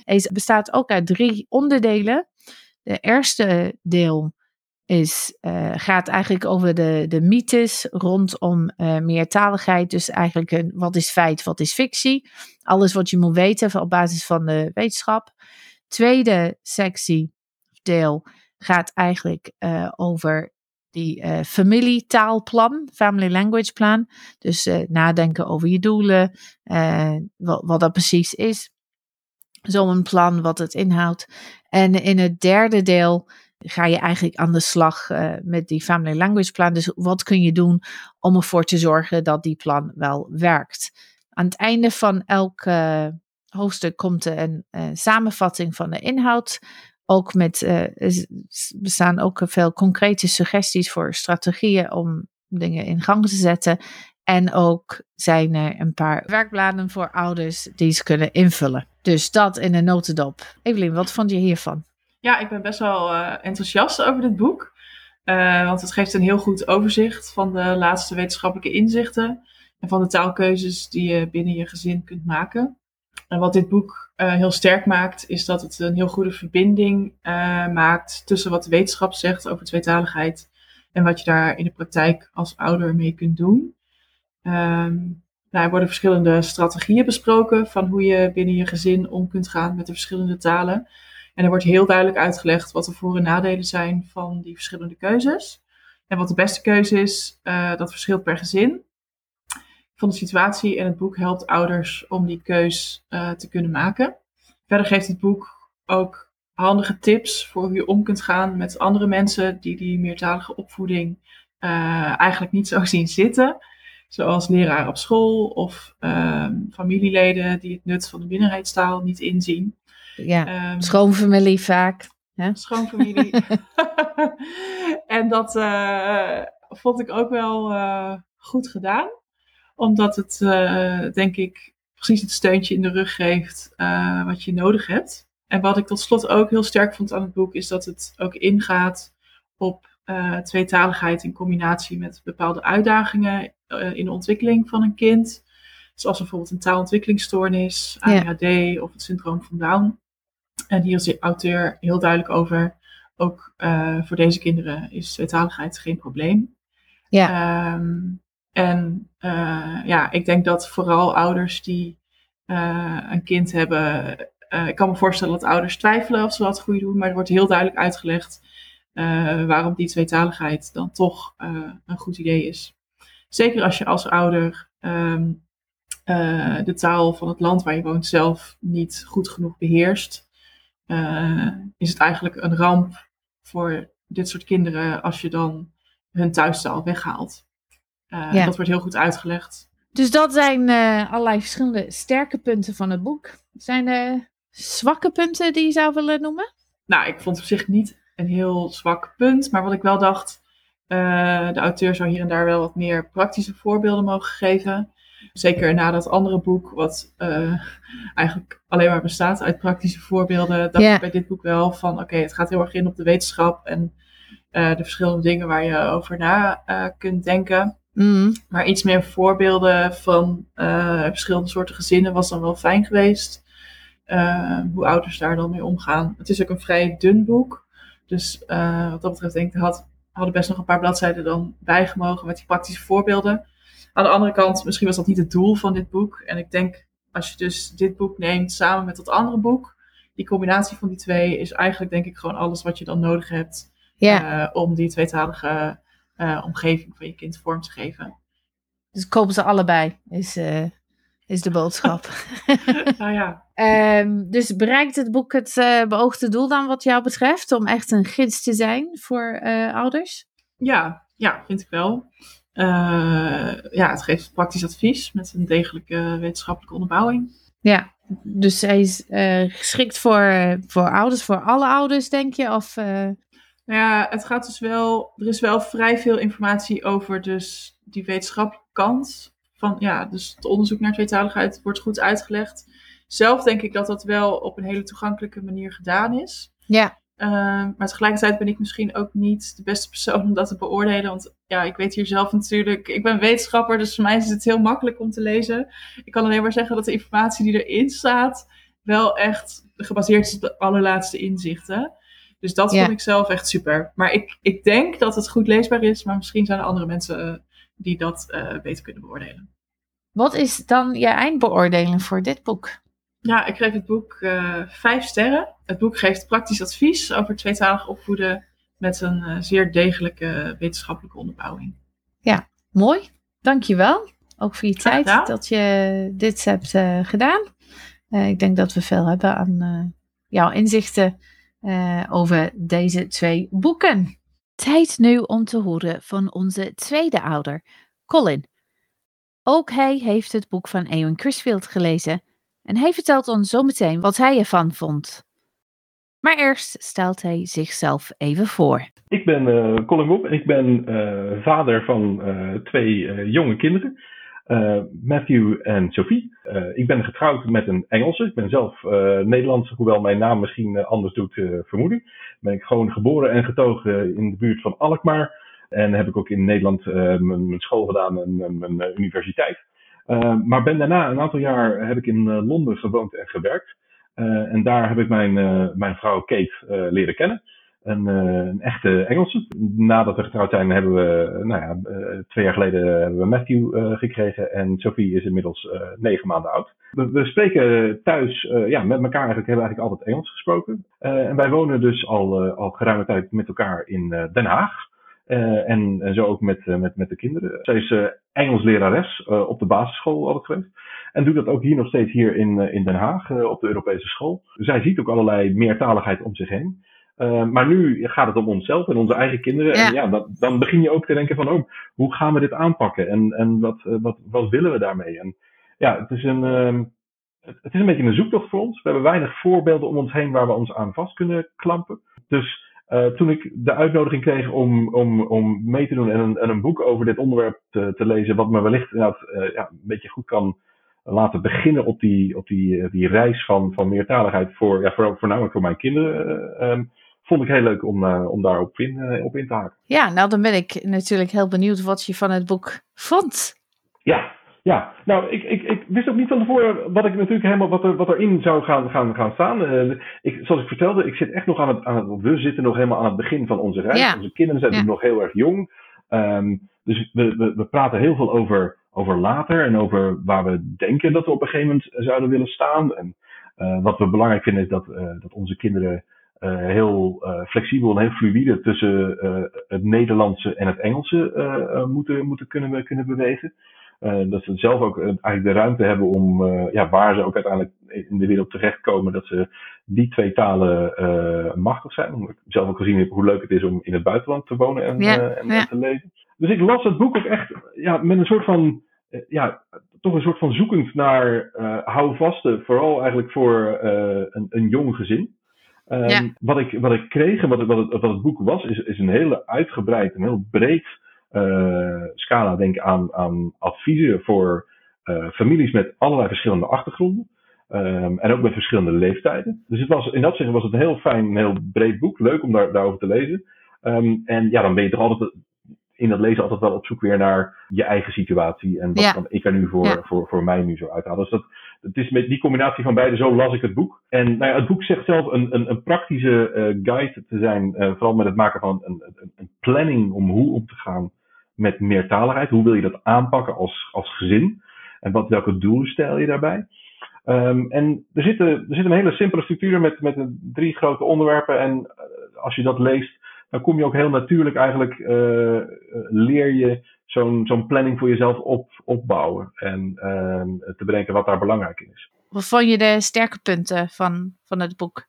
<laughs> bestaat ook uit drie onderdelen. De eerste deel is, uh, gaat eigenlijk over de, de mythes rondom uh, meertaligheid. Dus eigenlijk een, wat is feit, wat is fictie. Alles wat je moet weten op basis van de wetenschap. Tweede sectie, deel, gaat eigenlijk uh, over die uh, familietaalplan, family language plan. Dus uh, nadenken over je doelen, uh, wat, wat dat precies is. Zo'n plan, wat het inhoudt. En in het derde deel ga je eigenlijk aan de slag met die family language plan. Dus wat kun je doen om ervoor te zorgen dat die plan wel werkt. Aan het einde van elk hoofdstuk komt er een samenvatting van de inhoud ook met, uh, bestaan ook veel concrete suggesties voor strategieën om dingen in gang te zetten. En ook zijn er een paar werkbladen voor ouders die ze kunnen invullen. Dus dat in een notendop. Evelien, wat vond je hiervan? Ja, ik ben best wel uh, enthousiast over dit boek. Uh, want het geeft een heel goed overzicht van de laatste wetenschappelijke inzichten. En van de taalkeuzes die je binnen je gezin kunt maken. En wat dit boek uh, heel sterk maakt, is dat het een heel goede verbinding uh, maakt tussen wat de wetenschap zegt over tweetaligheid en wat je daar in de praktijk als ouder mee kunt doen. Er worden verschillende strategieën besproken van hoe je binnen je gezin om kunt gaan met de verschillende talen. En er wordt heel duidelijk uitgelegd wat de voor- en nadelen zijn van die verschillende keuzes. En wat de beste keuze is, uh, dat verschilt per gezin van de situatie en het boek helpt ouders om die keus uh, te kunnen maken. Verder geeft het boek ook handige tips voor hoe je om kunt gaan met andere mensen die die meertalige opvoeding uh, eigenlijk niet zo <laughs> zien zitten. Zoals leraar op school of ehm, familieleden die het nut van de minderheidstaal niet inzien. Ja, um, schoonfamilie vaak. Hè? Schoonfamilie. <laughs> <laughs> en dat uh, vond ik ook wel goed gedaan. Omdat het, denk ik, precies het steuntje in de rug geeft wat je nodig hebt. En wat ik tot slot ook heel sterk vond aan het boek, is dat het ook ingaat op uh, tweetaligheid in combinatie met bepaalde uitdagingen uh, in de ontwikkeling van een kind. Zoals bijvoorbeeld een taalontwikkelingsstoornis, ADHD of het syndroom van Down. En hier is de auteur heel duidelijk over. Ook uh, voor deze kinderen is tweetaligheid geen probleem. Ja. Um, en ja, ik denk dat vooral ouders die een kind hebben uh, ik kan me voorstellen dat ouders twijfelen of ze wat goed doen, maar er wordt heel duidelijk uitgelegd waarom die tweetaligheid dan toch een goed idee is. Zeker als je als ouder um, de taal van het land waar je woont zelf niet goed genoeg beheerst, is het eigenlijk een ramp voor dit soort kinderen als je dan hun thuistaal weghaalt. Ja. Dat wordt heel goed uitgelegd. Dus dat zijn allerlei verschillende sterke punten van het boek. Zijn er zwakke punten die je zou willen noemen? Nou, ik vond het op zich niet een heel zwak punt. Maar wat ik wel dacht, uh, de auteur zou hier en daar wel wat meer praktische voorbeelden mogen geven. Zeker na dat andere boek, wat uh, eigenlijk alleen maar bestaat uit praktische voorbeelden, dacht ik bij dit boek wel van oké, het gaat heel erg in op de wetenschap en uh, de verschillende dingen waar je over na kunt denken. Mm. Maar iets meer voorbeelden van verschillende soorten gezinnen was dan wel fijn geweest. Uh, hoe ouders daar dan mee omgaan. Het is ook een vrij dun boek. Dus uh, wat dat betreft denk ik, had, hadden best nog een paar bladzijden dan bijgemogen met die praktische voorbeelden. Aan de andere kant, misschien was dat niet het doel van dit boek. En ik denk, als je dus dit boek neemt samen met dat andere boek, die combinatie van die twee is eigenlijk denk ik gewoon alles wat je dan nodig hebt ja. om die tweetalige uh, omgeving van je kind vorm te geven. Dus kopen ze allebei, is, is de boodschap. <laughs> nou ja. Um, dus bereikt het boek het uh, beoogde doel dan wat jou betreft? Om echt een gids te zijn voor ouders? Ja, ja, vind ik wel. Ja, het geeft praktisch advies met een degelijke wetenschappelijke onderbouwing. Ja, dus hij is geschikt voor, voor ouders, voor alle ouders, denk je? Of, nou ja, het gaat dus wel, er is wel vrij veel informatie over dus die wetenschappelijke kant van ja, dus het onderzoek naar tweetaligheid wordt goed uitgelegd. Zelf denk ik dat dat wel op een hele toegankelijke manier gedaan is. Ja. Uh, maar tegelijkertijd ben ik misschien ook niet de beste persoon om dat te beoordelen. Want ja, ik weet hier zelf natuurlijk. Ik ben wetenschapper, dus voor mij is het heel makkelijk om te lezen. Ik kan alleen maar zeggen dat de informatie die erin staat. wel echt gebaseerd is op de allerlaatste inzichten. Dus dat ja. vond ik zelf echt super. Maar ik, ik denk dat het goed leesbaar is. Maar misschien zijn er andere mensen uh, die dat uh, beter kunnen beoordelen. Wat is dan je eindbeoordeling voor dit boek? Ja, ik geef het boek uh, vijf sterren. Het boek geeft praktisch advies over tweetalig opvoeden met een zeer degelijke wetenschappelijke onderbouwing. Ja, mooi. Dankjewel. Ook voor je tijd dat je dit hebt gedaan. ik denk dat we veel hebben aan jouw inzichten over deze twee boeken. Tijd nu om te horen van onze tweede ouder, Colin. Ook hij heeft het boek van Ewan Crisfield gelezen en hij vertelt ons zometeen wat hij ervan vond. Maar eerst stelt hij zichzelf even voor. Ik ben uh, Colin Bob en ik ben uh, vader van twee jonge kinderen. Matthew en Sophie. ik ben getrouwd met een Engelse. Ik ben zelf Nederlands, hoewel mijn naam misschien anders doet vermoeden. Ben ik gewoon geboren en getogen in de buurt van Alkmaar. En heb ik ook in Nederland mijn, mijn, school gedaan en mijn universiteit. Uh, maar ben daarna een aantal jaar heb ik in uh, Londen gewoond en gewerkt. Uh, en daar heb ik mijn, mijn vrouw Kate leren kennen. Een, een, echte Engelse. Nadat we getrouwd zijn, hebben we, nou ja, twee jaar geleden hebben we Matthew gekregen. En Sophie is inmiddels negen maanden oud. We, we spreken thuis, ja, met elkaar eigenlijk, hebben we eigenlijk altijd Engels gesproken. en wij wonen dus al, al geruime tijd met elkaar in Den Haag. Uh, en, en, zo ook met, uh, met, met de kinderen. Zij is uh, Engels lerares op de basisschool altijd geweest. En doet dat ook hier nog steeds hier in, in Den Haag op de Europese school. Zij ziet ook allerlei meertaligheid om zich heen. Maar nu gaat het om onszelf en onze eigen kinderen. En ja, dat, dan begin je ook te denken van, oh, hoe gaan we dit aanpakken? En, en wat, wat, wat willen we daarmee? En ja, het is een, ehm, het is een beetje een zoektocht voor ons. We hebben weinig voorbeelden om ons heen waar we ons aan vast kunnen klampen. Dus uh, toen ik de uitnodiging kreeg om, om, om mee te doen en een, en een boek over dit onderwerp te, te lezen, wat me wellicht uh, ja, een beetje goed kan laten beginnen op die, op die, eh, die reis van, van meertaligheid, voor, ja, voor, voornamelijk voor mijn kinderen, um, vond ik heel leuk om, om daar op in, op in te haken. Ja, nou dan ben ik natuurlijk heel benieuwd wat je van het boek vond. Ja, ja, nou, ik, ik, ik wist ook niet van tevoren wat ik natuurlijk helemaal wat, er, wat erin zou gaan, gaan, gaan staan. Uh, ik, zoals ik vertelde, ik zit echt nog aan het, aan het. We zitten nog helemaal aan het begin van onze reis. Onze kinderen zijn nog heel erg jong. Um, dus we, we, we praten heel veel over, over later en over waar we denken dat we op een gegeven moment zouden willen staan. En wat we belangrijk vinden is dat, dat onze kinderen heel flexibel en heel fluïde tussen het Nederlandse en het Engelse moeten, moeten kunnen, kunnen bewegen. Uh, dat ze zelf ook eigenlijk de ruimte hebben om, uh, ja, waar ze ook uiteindelijk in de wereld terechtkomen, dat ze die twee talen machtig zijn. Omdat ik zelf ook gezien heb hoe leuk het is om in het buitenland te wonen en, ja, en, ja. te lezen. Dus ik las het boek ook echt ja, met een soort van, ja, toch een soort van zoekend naar houvasten, vooral eigenlijk voor een, een jong gezin. Um, ja. wat, ik, wat ik kreeg en wat, wat, het, wat het boek was, is, is een hele uitgebreid, een heel breed uh, scala denk aan, aan adviezen voor uh, families met allerlei verschillende achtergronden. Um, en ook met verschillende leeftijden. Dus het was, in dat opzicht was het een heel fijn, een heel breed boek. Leuk om daar, daarover te lezen. Um, en ja, dan ben je toch altijd in dat lezen altijd wel op zoek weer naar je eigen situatie. En wat ja. kan ik er nu voor, ja. voor, voor mij nu zo uithalen. Dus dat, het is met die combinatie van beide, zo las ik het boek. En nou het boek zegt zelf een, een, een praktische uh, guide te zijn. Uh, vooral met het maken van een, een, een planning om hoe om te gaan met meertaligheid. Hoe wil je dat aanpakken als, als gezin? En wat, welke doelen stel je daarbij? Um, en er zit, er zit een hele simpele structuur met, met drie grote onderwerpen. En uh, als je dat leest, dan kom je ook heel natuurlijk eigenlijk, leer je zo'n zo'n planning voor jezelf op, opbouwen. En uh, te bedenken wat daar belangrijk in is. Wat vond je de sterke punten van, van het boek?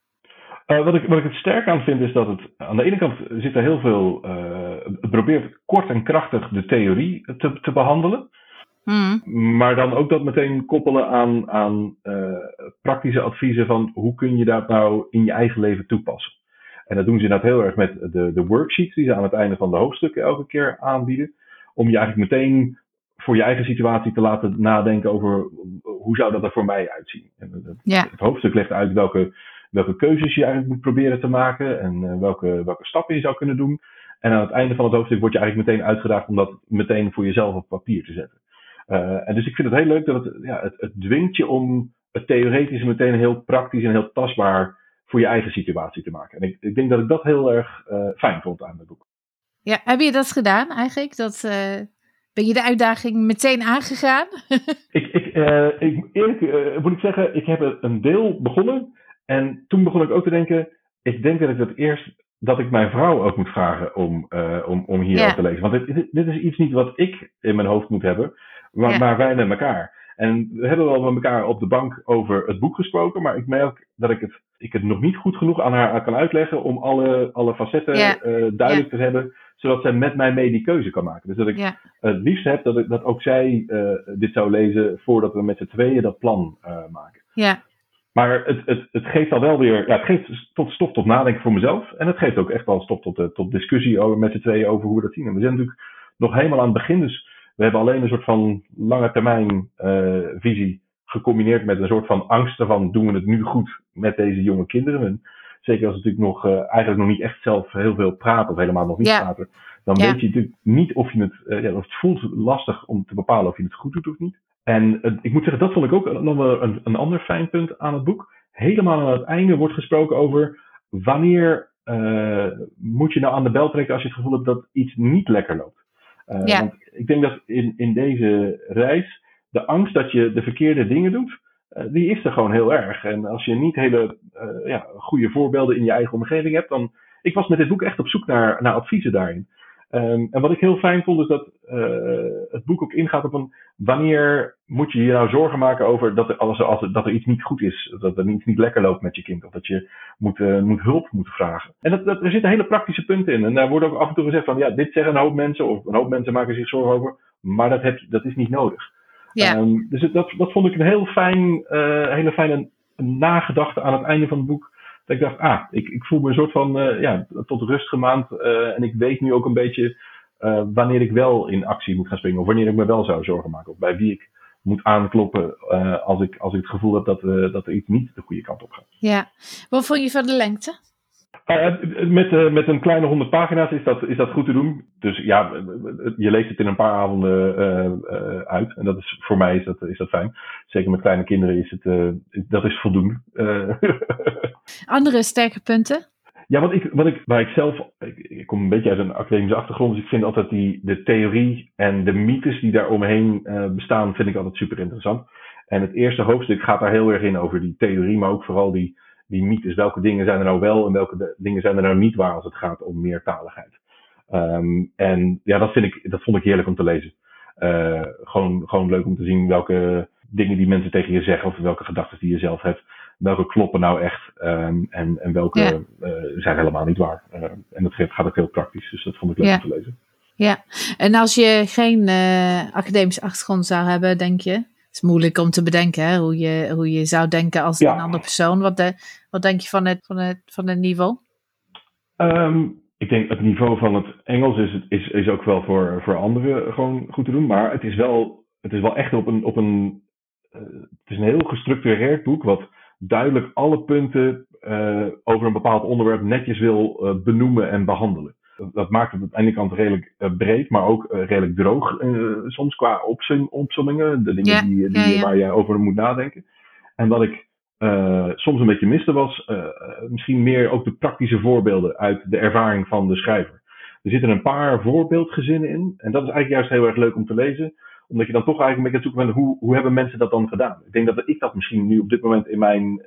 Uh, wat, ik, wat ik het sterk aan vind is dat het aan de ene kant zit er heel veel. Uh, het probeert kort en krachtig de theorie te, te behandelen. Hmm. Maar dan ook dat meteen koppelen aan, aan uh, praktische adviezen van hoe kun je dat nou in je eigen leven toepassen. En dat doen ze inderdaad heel erg met de, de worksheets die ze aan het einde van de hoofdstukken elke keer aanbieden. Om je eigenlijk meteen voor je eigen situatie te laten nadenken over hoe zou dat er voor mij uitzien. En het, ja. het hoofdstuk legt uit welke welke keuzes je eigenlijk moet proberen te maken en uh, welke, welke stappen je zou kunnen doen. En aan het einde van het hoofdstuk word je eigenlijk meteen uitgedaagd om dat meteen voor jezelf op papier te zetten. Uh, en dus ik vind het heel leuk dat het, ja, het, het dwingt je om het theoretische meteen heel praktisch en heel tastbaar voor je eigen situatie te maken. En ik, ik denk dat ik dat heel erg uh, fijn vond aan het boek. Ja, heb je dat gedaan eigenlijk? Dat, ben je de uitdaging meteen aangegaan? <laughs> ik, ik, ik, eerlijk moet ik zeggen, ik heb een deel begonnen. En toen begon ik ook te denken, ik denk dat ik dat eerst, dat ik mijn vrouw ook moet vragen om, om, om hier ja. te lezen. Want dit, dit, is iets niet wat ik in mijn hoofd moet hebben, maar, ja. maar wij met elkaar. En we hebben wel met elkaar op de bank over het boek gesproken, maar ik merk dat ik het, ik het nog niet goed genoeg aan haar kan uitleggen om alle, alle facetten uh, duidelijk te hebben, zodat zij met mij mee die keuze kan maken. Dus dat ik het liefst heb dat, ik, dat ook zij uh, dit zou lezen voordat we met z'n tweeën dat plan maken. Ja. Maar het, het, het geeft al wel weer, ja, het geeft tot stof tot nadenken voor mezelf. En het geeft ook echt wel stof tot, tot discussie over, met z'n tweeën over hoe we dat zien. En we zijn natuurlijk nog helemaal aan het begin, dus we hebben alleen een soort van lange termijn visie gecombineerd met een soort van angst van doen we het nu goed met deze jonge kinderen. En zeker als we natuurlijk nog, uh, eigenlijk nog niet echt zelf heel veel praten of helemaal nog niet ja. praten. Dan Ja. weet je natuurlijk niet of je het, ja, of het voelt lastig om te bepalen of je het goed doet of niet. En uh, ik moet zeggen, dat vond ik ook nog wel een, een ander fijn punt aan het boek. Helemaal aan het einde wordt gesproken over wanneer uh, moet je nou aan de bel trekken als je het gevoel hebt dat iets niet lekker loopt. Ja. Want ik denk dat in, in deze reis de angst dat je de verkeerde dingen doet, uh, die is er gewoon heel erg. En als je niet hele uh, ja, goede voorbeelden in je eigen omgeving hebt, dan. Ik was met dit boek echt op zoek naar, naar adviezen daarin. Ehm, en wat ik heel fijn vond is dat het boek ook ingaat op een wanneer moet je je nou zorgen maken over dat er, als, als, dat er iets niet goed is, dat er iets niet lekker loopt met je kind of dat je moet, moet hulp moet vragen. En dat, dat, er zitten hele praktische punten in en daar wordt ook af en toe gezegd van ja, dit zeggen een hoop mensen of een hoop mensen maken zich zorgen over, maar dat, dat is niet nodig. Ja. Ehm, dus dat, dat vond ik een heel fijn, hele fijne nagedachte aan het einde van het boek dat ik dacht, ah, ik, ik voel me een soort van uh, ja, tot rust gemaand. Uh, en ik weet nu ook een beetje wanneer ik wel in actie moet gaan springen. Of wanneer ik me wel zou zorgen maken. Of bij wie ik moet aankloppen als, ik, als ik het gevoel heb dat, dat er iets niet de goede kant op gaat. Ja, wat vond je van de lengte? Uh, met, uh, met een kleine honderd pagina's is dat, is dat goed te doen. Dus ja, je leest het in een paar avonden uh, uit. En dat is, voor mij is dat, is dat fijn. Zeker met kleine kinderen is het, dat is voldoende. <laughs> Andere sterke punten? Ja, wat ik, wat ik, waar ik zelf, ik, ik, kom een beetje uit een academische achtergrond, dus ik vind altijd die, de theorie en de mythes die daar omheen bestaan, vind ik altijd super interessant. En het eerste hoofdstuk gaat daar heel erg in over die theorie, maar ook vooral die, die mythes. Welke dingen zijn er nou wel en welke dingen zijn er nou niet waar als het gaat om meertaligheid. Um, en ja, dat, vind ik, dat vond ik heerlijk om te lezen. Uh, gewoon, gewoon leuk om te zien welke dingen die mensen tegen je zeggen of welke gedachten die je zelf hebt. Welke kloppen nou echt um, en, en welke ja. uh, zijn helemaal niet waar. Uh, en dat gaat ook heel praktisch, dus dat vond ik leuk ja. om te lezen. Ja, en als je geen academische achtergrond zou hebben, denk je, is moeilijk om te bedenken hè, hoe, je, hoe je zou denken als een andere persoon. Wat, de, wat denk je van het, van het, van het niveau? Um, ik denk het niveau van het Engels is, is, is ook wel voor, voor anderen gewoon goed te doen. Maar het is wel, het is wel echt op een. Op een uh, het is een heel gestructureerd boek. Wat duidelijk alle punten uh, over een bepaald onderwerp netjes wil uh, benoemen en behandelen dat maakt het aan de ene kant redelijk uh, breed, maar ook uh, redelijk droog uh, soms qua opzom, opzommingen. De dingen die, die, ja, ja. waar je over moet nadenken. En wat ik soms een beetje miste was misschien meer ook de praktische voorbeelden uit de ervaring van de schrijver. Er zitten een paar voorbeeldgezinnen in. En dat is eigenlijk juist heel erg leuk om te lezen. Omdat je dan toch eigenlijk een beetje zoeken bent, hoe, hoe hebben mensen dat dan gedaan? Ik denk dat ik dat misschien nu op dit moment in mijn,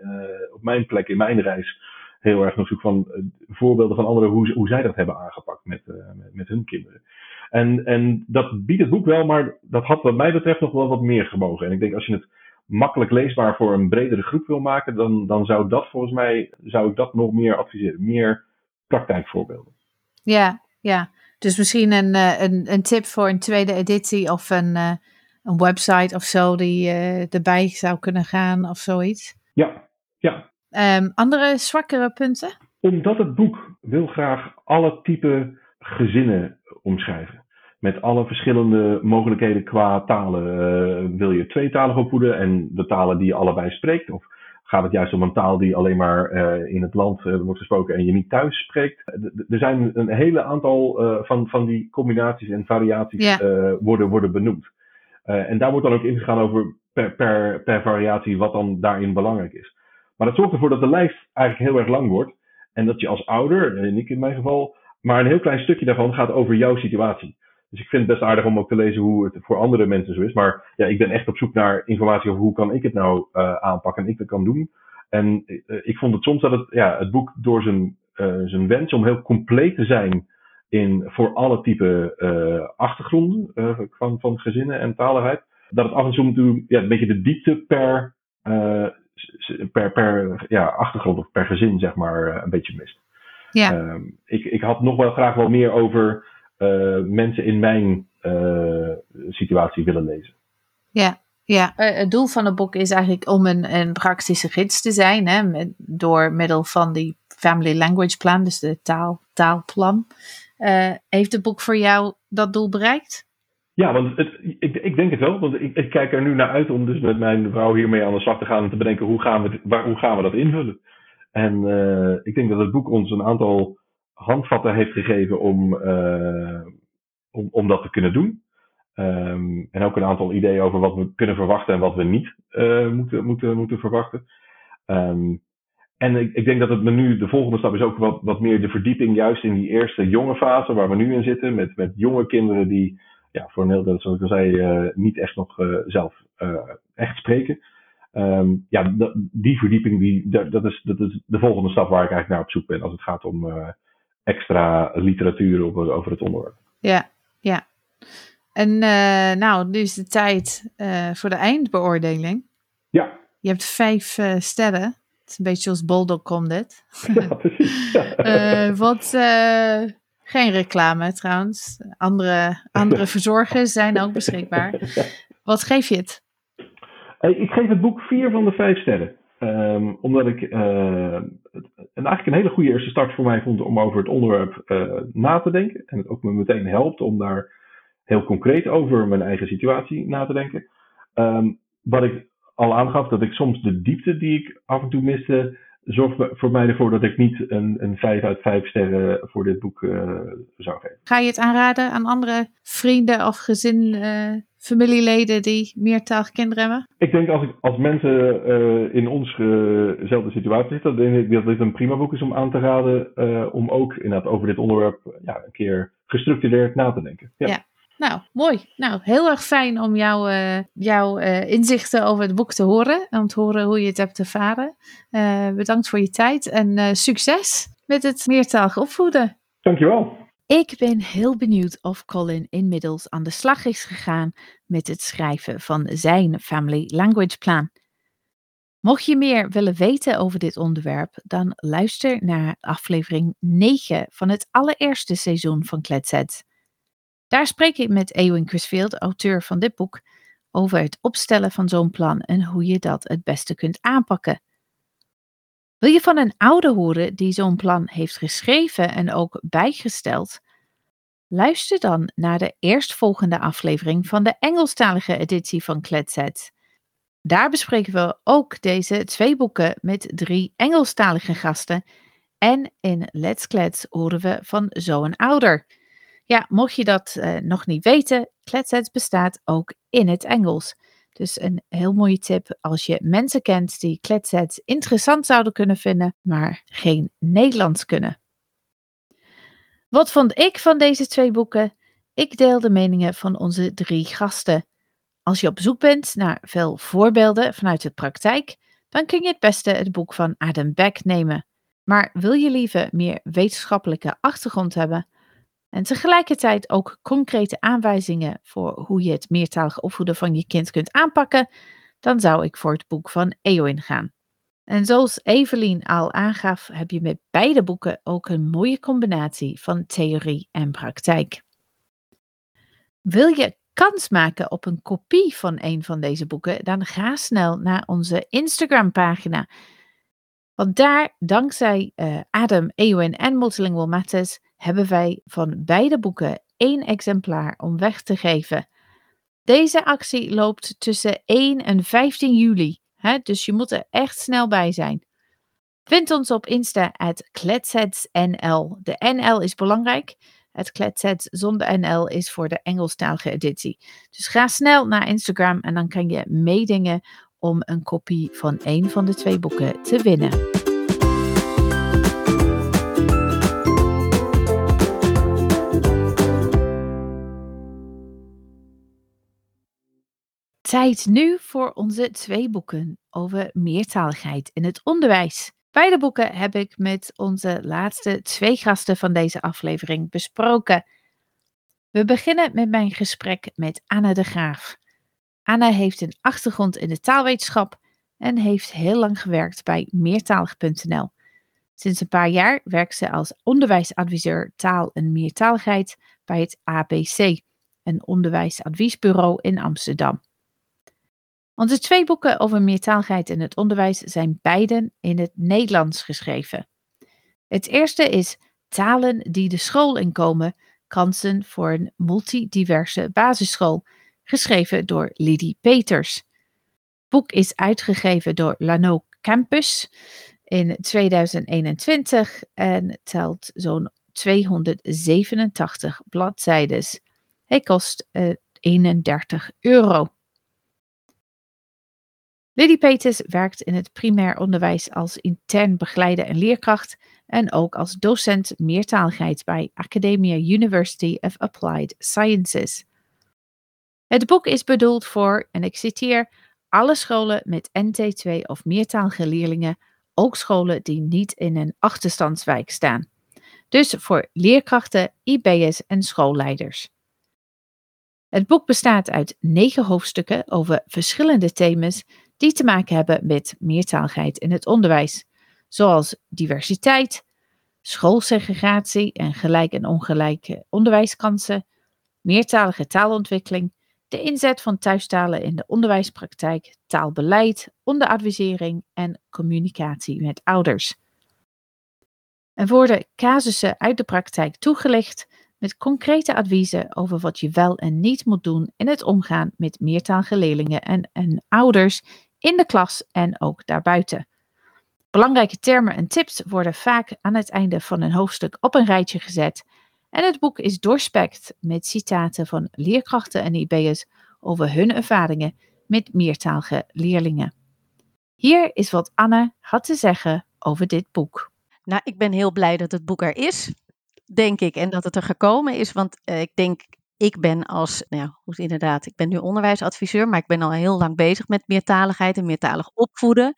op mijn plek, in mijn reis, heel erg op zoek van uh, voorbeelden van anderen hoe, hoe zij dat hebben aangepakt met, uh, met, met, hun kinderen. En, en dat biedt het boek wel, maar dat had wat mij betreft nog wel wat meer gemogen. En ik denk als je het makkelijk leesbaar voor een bredere groep wil maken, dan, dan zou dat volgens mij, zou ik dat nog meer adviseren. Meer praktijkvoorbeelden. Ja, ja. Dus misschien een, een, een tip voor een tweede editie of een, een website of zo die erbij zou kunnen gaan of zoiets. Ja, ja. Um, andere zwakkere punten? Omdat het boek wil graag alle type gezinnen omschrijven. Met alle verschillende mogelijkheden qua talen. Uh, wil je tweetalig opvoeden en de talen die je allebei spreekt? Of gaat het juist om een taal die alleen maar uh, in het land uh, wordt gesproken en je niet thuis spreekt? er zijn een hele aantal van, van die combinaties en variaties ja. worden, worden benoemd. en daar wordt dan ook ingegaan over per, per, per variatie wat dan daarin belangrijk is. Maar dat zorgt ervoor dat de lijst eigenlijk heel erg lang wordt. En dat je als ouder, en ik in mijn geval, maar een heel klein stukje daarvan gaat over jouw situatie. Dus ik vind het best aardig om ook te lezen hoe het voor andere mensen zo is. Maar ja, ik ben echt op zoek naar informatie over hoe kan ik het nou uh, aanpakken en ik dat kan doen. En uh, ik vond het soms dat het, ja, het boek door zijn, uh, zijn wens om heel compleet te zijn in, voor alle type achtergronden van, van gezinnen en taligheid. Dat het af en toe ja, een beetje de diepte per per, per ja, achtergrond of per gezin, zeg maar, eh, een beetje mist. Ja. Uh, ik, ik had nog wel graag wat meer over uh, mensen in mijn uh, situatie willen lezen. Ja, ja. het doel van het boek is eigenlijk om een, een praktische gids te zijn, hè, met, door middel van die Family Language Plan, dus de taal, taalplan. heeft het boek voor jou dat doel bereikt? Ja, want ik, ik, denk het wel. Want ik, kijk er nu naar uit om dus met mijn vrouw hiermee aan de slag te gaan en te bedenken hoe gaan we, waar, hoe gaan we dat invullen. En uh, ik denk dat het boek ons een aantal handvatten heeft gegeven om, uh, om, om dat te kunnen doen. Um, en ook een aantal ideeën over wat we kunnen verwachten en wat we niet uh, moeten, moeten, moeten verwachten. Um, en ik, ik, denk dat het nu, de volgende stap is ook wat, wat meer de verdieping juist in die eerste jonge fase waar we nu in zitten. Met, met jonge kinderen die ja, voor een heel deel, zoals ik al zei, uh, niet echt nog uh, zelf uh, echt spreken. Um, ja, die verdieping, die, dat, is, dat is de volgende stap waar ik eigenlijk naar op zoek ben als het gaat om extra literatuur over, over het onderwerp. Ja, ja. En uh, nou, nu is de tijd uh, voor de eindbeoordeling. Ja. Je hebt vijf sterren. Het is een beetje als dit. <laughs> Ja, precies. Ja. <laughs> wat, geen reclame trouwens. Andere, andere <laughs> verzorgers zijn ook beschikbaar. Wat geef je het? Ik geef het boek vier van de vijf sterren. Um, omdat ik uh, het, eigenlijk een hele goede eerste start voor mij vond om over het onderwerp uh, na te denken. En het ook me meteen helpt om daar heel concreet over mijn eigen situatie na te denken. Um, wat ik al aangaf, dat ik soms de diepte die ik af en toe miste, zorgt voor mij ervoor dat ik niet een, een 5 uit 5 sterren voor dit boek uh, zou geven. Ga je het aanraden aan andere vrienden of gezin, uh, familieleden die meertalige kinderen hebben? Ik denk als, ik, als mensen uh, in onzezelfde situatie zitten, dan denk ik dat dit een prima boek is om aan te raden. om ook inderdaad over dit onderwerp ja, een keer gestructureerd na te denken. Ja. ja. Nou, mooi. Nou, heel erg fijn om uh, jouw uh, inzichten over het boek te horen. En om te horen hoe je het hebt ervaren. Uh, bedankt voor je tijd en succes met het meertalig opvoeden. Dankjewel. Ik ben heel benieuwd of Colin inmiddels aan de slag is gegaan met het schrijven van zijn Family Language Plan. Mocht je meer willen weten over dit onderwerp, dan luister naar aflevering 9 van het allereerste seizoen van Kletsets. Daar spreek ik met Eowyn Crisfield, auteur van dit boek, over het opstellen van zo'n plan en hoe je dat het beste kunt aanpakken. Wil je van een ouder horen die zo'n plan heeft geschreven en ook bijgesteld? Luister dan naar de eerstvolgende aflevering van de Engelstalige editie van Kletset. Daar bespreken we ook deze twee boeken met drie Engelstalige gasten. En in Let's Klets horen we van zo'n ouder. Ja, mocht je dat uh, nog niet weten, Kletsets bestaat ook in het Engels. Dus een heel mooie tip als je mensen kent die kletsets interessant zouden kunnen vinden, maar geen Nederlands kunnen. Wat vond ik van deze twee boeken? Ik deel de meningen van onze drie gasten. Als je op zoek bent naar veel voorbeelden vanuit de praktijk, dan kun je het beste het boek van Adam Beck nemen. Maar wil je liever meer wetenschappelijke achtergrond hebben en tegelijkertijd ook concrete aanwijzingen voor hoe je het meertalige opvoeden van je kind kunt aanpakken, dan zou ik voor het boek van Eowyn gaan. En zoals Evelien al aangaf, heb je met beide boeken ook een mooie combinatie van theorie en praktijk. Wil je kans maken op een kopie van een van deze boeken, dan ga snel naar onze Instagram-pagina. Want daar, dankzij uh, Adam, Eowyn en Multilingual Matters, hebben wij van beide boeken één exemplaar om weg te geven. Deze actie loopt tussen 1 en 15 juli, hè, dus je moet er echt snel bij zijn. Vind ons op Insta at kletsetsnl. De NL is belangrijk. Het kletsets zonder NL is voor de Engelstalige editie. Dus ga snel naar Instagram en dan kan je meedingen om een kopie van een van de twee boeken te winnen. Tijd nu voor onze twee boeken over meertaligheid in het onderwijs. Beide boeken heb ik met onze laatste twee gasten van deze aflevering besproken. We beginnen met mijn gesprek met Anna de Graaf. Anna heeft een achtergrond in de taalwetenschap en heeft heel lang gewerkt bij meertalig.nl. Sinds een paar jaar werkt ze als onderwijsadviseur taal en meertaligheid bij het ABC, een onderwijsadviesbureau in Amsterdam. Onze twee boeken over meertaligheid in het onderwijs zijn beiden in het Nederlands geschreven. Het eerste is Talen die de school inkomen, kansen voor een multidiverse basisschool, geschreven door Lidie Peters. Het boek is uitgegeven door Lano Campus in 2021 en telt zo'n 287 bladzijden. Hij kost uh, eh, 31 euro. Lady Peters werkt in het primair onderwijs als intern begeleider en leerkracht en ook als docent meertaligheid bij Academia University of Applied Sciences. Het boek is bedoeld voor, en ik citeer, alle scholen met NT2 of meertalige leerlingen, ook scholen die niet in een achterstandswijk staan. Dus voor leerkrachten, IB'ers en schoolleiders. Het boek bestaat uit negen hoofdstukken over verschillende thema's die te maken hebben met meertaligheid in het onderwijs, zoals diversiteit, schoolsegregatie en gelijk en ongelijke onderwijskansen, meertalige taalontwikkeling, de inzet van thuistalen in de onderwijspraktijk, taalbeleid, onderadvisering en communicatie met ouders. Er worden casussen uit de praktijk toegelicht met concrete adviezen over wat je wel en niet moet doen in het omgaan met meertalige leerlingen en, en ouders in de klas en ook daarbuiten. Belangrijke termen en tips worden vaak aan het einde van een hoofdstuk op een rijtje gezet. En het boek is doorspekt met citaten van leerkrachten en IB'ers over hun ervaringen met meertalige leerlingen. Hier is wat Anne had te zeggen over dit boek. Nou, ik ben heel blij dat het boek er is, denk ik, en dat het er gekomen is. Want uh, ik denk, ik ben als, nou ja, goed inderdaad, ik ben nu onderwijsadviseur, maar ik ben al heel lang bezig met meertaligheid en meertalig opvoeden.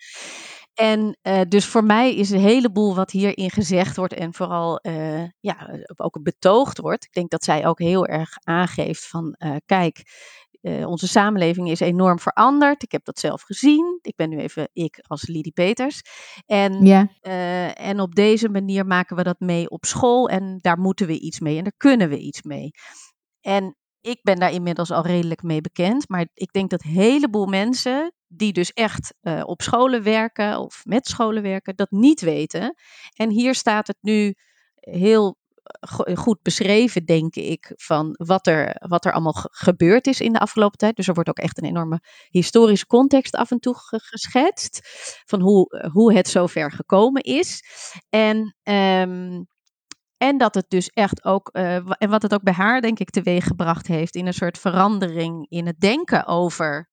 En uh, dus voor mij is een heleboel wat hierin gezegd wordt en vooral uh, ja, ook betoogd wordt. Ik denk dat zij ook heel erg aangeeft van uh, kijk, onze samenleving is enorm veranderd. Ik heb dat zelf gezien. Ik ben nu even ik als Lidie Peters. En, ja. en op deze manier maken we dat mee op school en daar moeten we iets mee en daar kunnen we iets mee. En ik ben daar inmiddels al redelijk mee bekend. Maar ik denk dat een heleboel mensen die dus echt uh, op scholen werken of met scholen werken, dat niet weten. En hier staat het nu heel goed beschreven, denk ik, van wat er, wat er allemaal gebeurd is in de afgelopen tijd. Dus er wordt ook echt een enorme historische context af en toe geschetst van hoe, hoe het zover gekomen is. En um, en dat het dus echt ook, uh, en wat het ook bij haar, denk ik, teweeggebracht heeft in een soort verandering in het denken over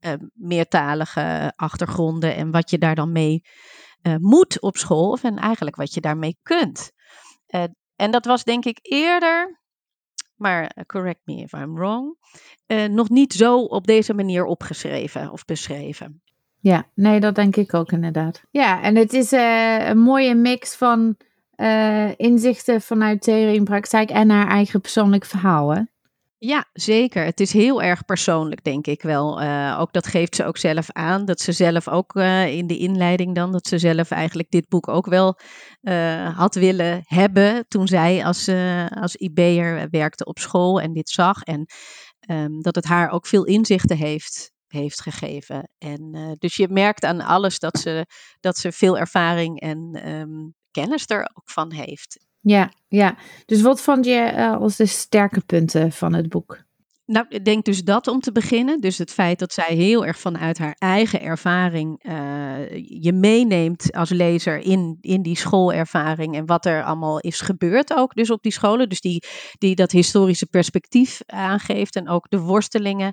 uh, meertalige achtergronden en wat je daar dan mee uh, moet op school, of en eigenlijk wat je daarmee kunt. en dat was denk ik eerder, maar correct me if I'm wrong, nog niet zo op deze manier opgeschreven of beschreven. Ja, nee, dat denk ik ook inderdaad. Ja, en het is een mooie mix van uh, inzichten vanuit theorie en praktijk en haar eigen persoonlijk verhaal. Ja, zeker. Het is heel erg persoonlijk, denk ik wel. Uh, ook dat geeft ze ook zelf aan. Dat ze zelf ook uh, in de inleiding dan, dat ze zelf eigenlijk dit boek ook wel had willen hebben toen zij als, als IB'er werkte op school en dit zag. En um, dat het haar ook veel inzichten heeft heeft gegeven. En dus je merkt aan alles dat ze, dat ze veel ervaring en um, kennis er ook van heeft. Ja, ja. Dus wat vond je uh, als de sterke punten van het boek? Nou, ik denk dus dat om te beginnen. Dus het feit dat zij heel erg vanuit haar eigen ervaring uh, je meeneemt als lezer in, in die schoolervaring en wat er allemaal is gebeurd ook dus op die scholen. Dus die, die dat historische perspectief aangeeft en ook de worstelingen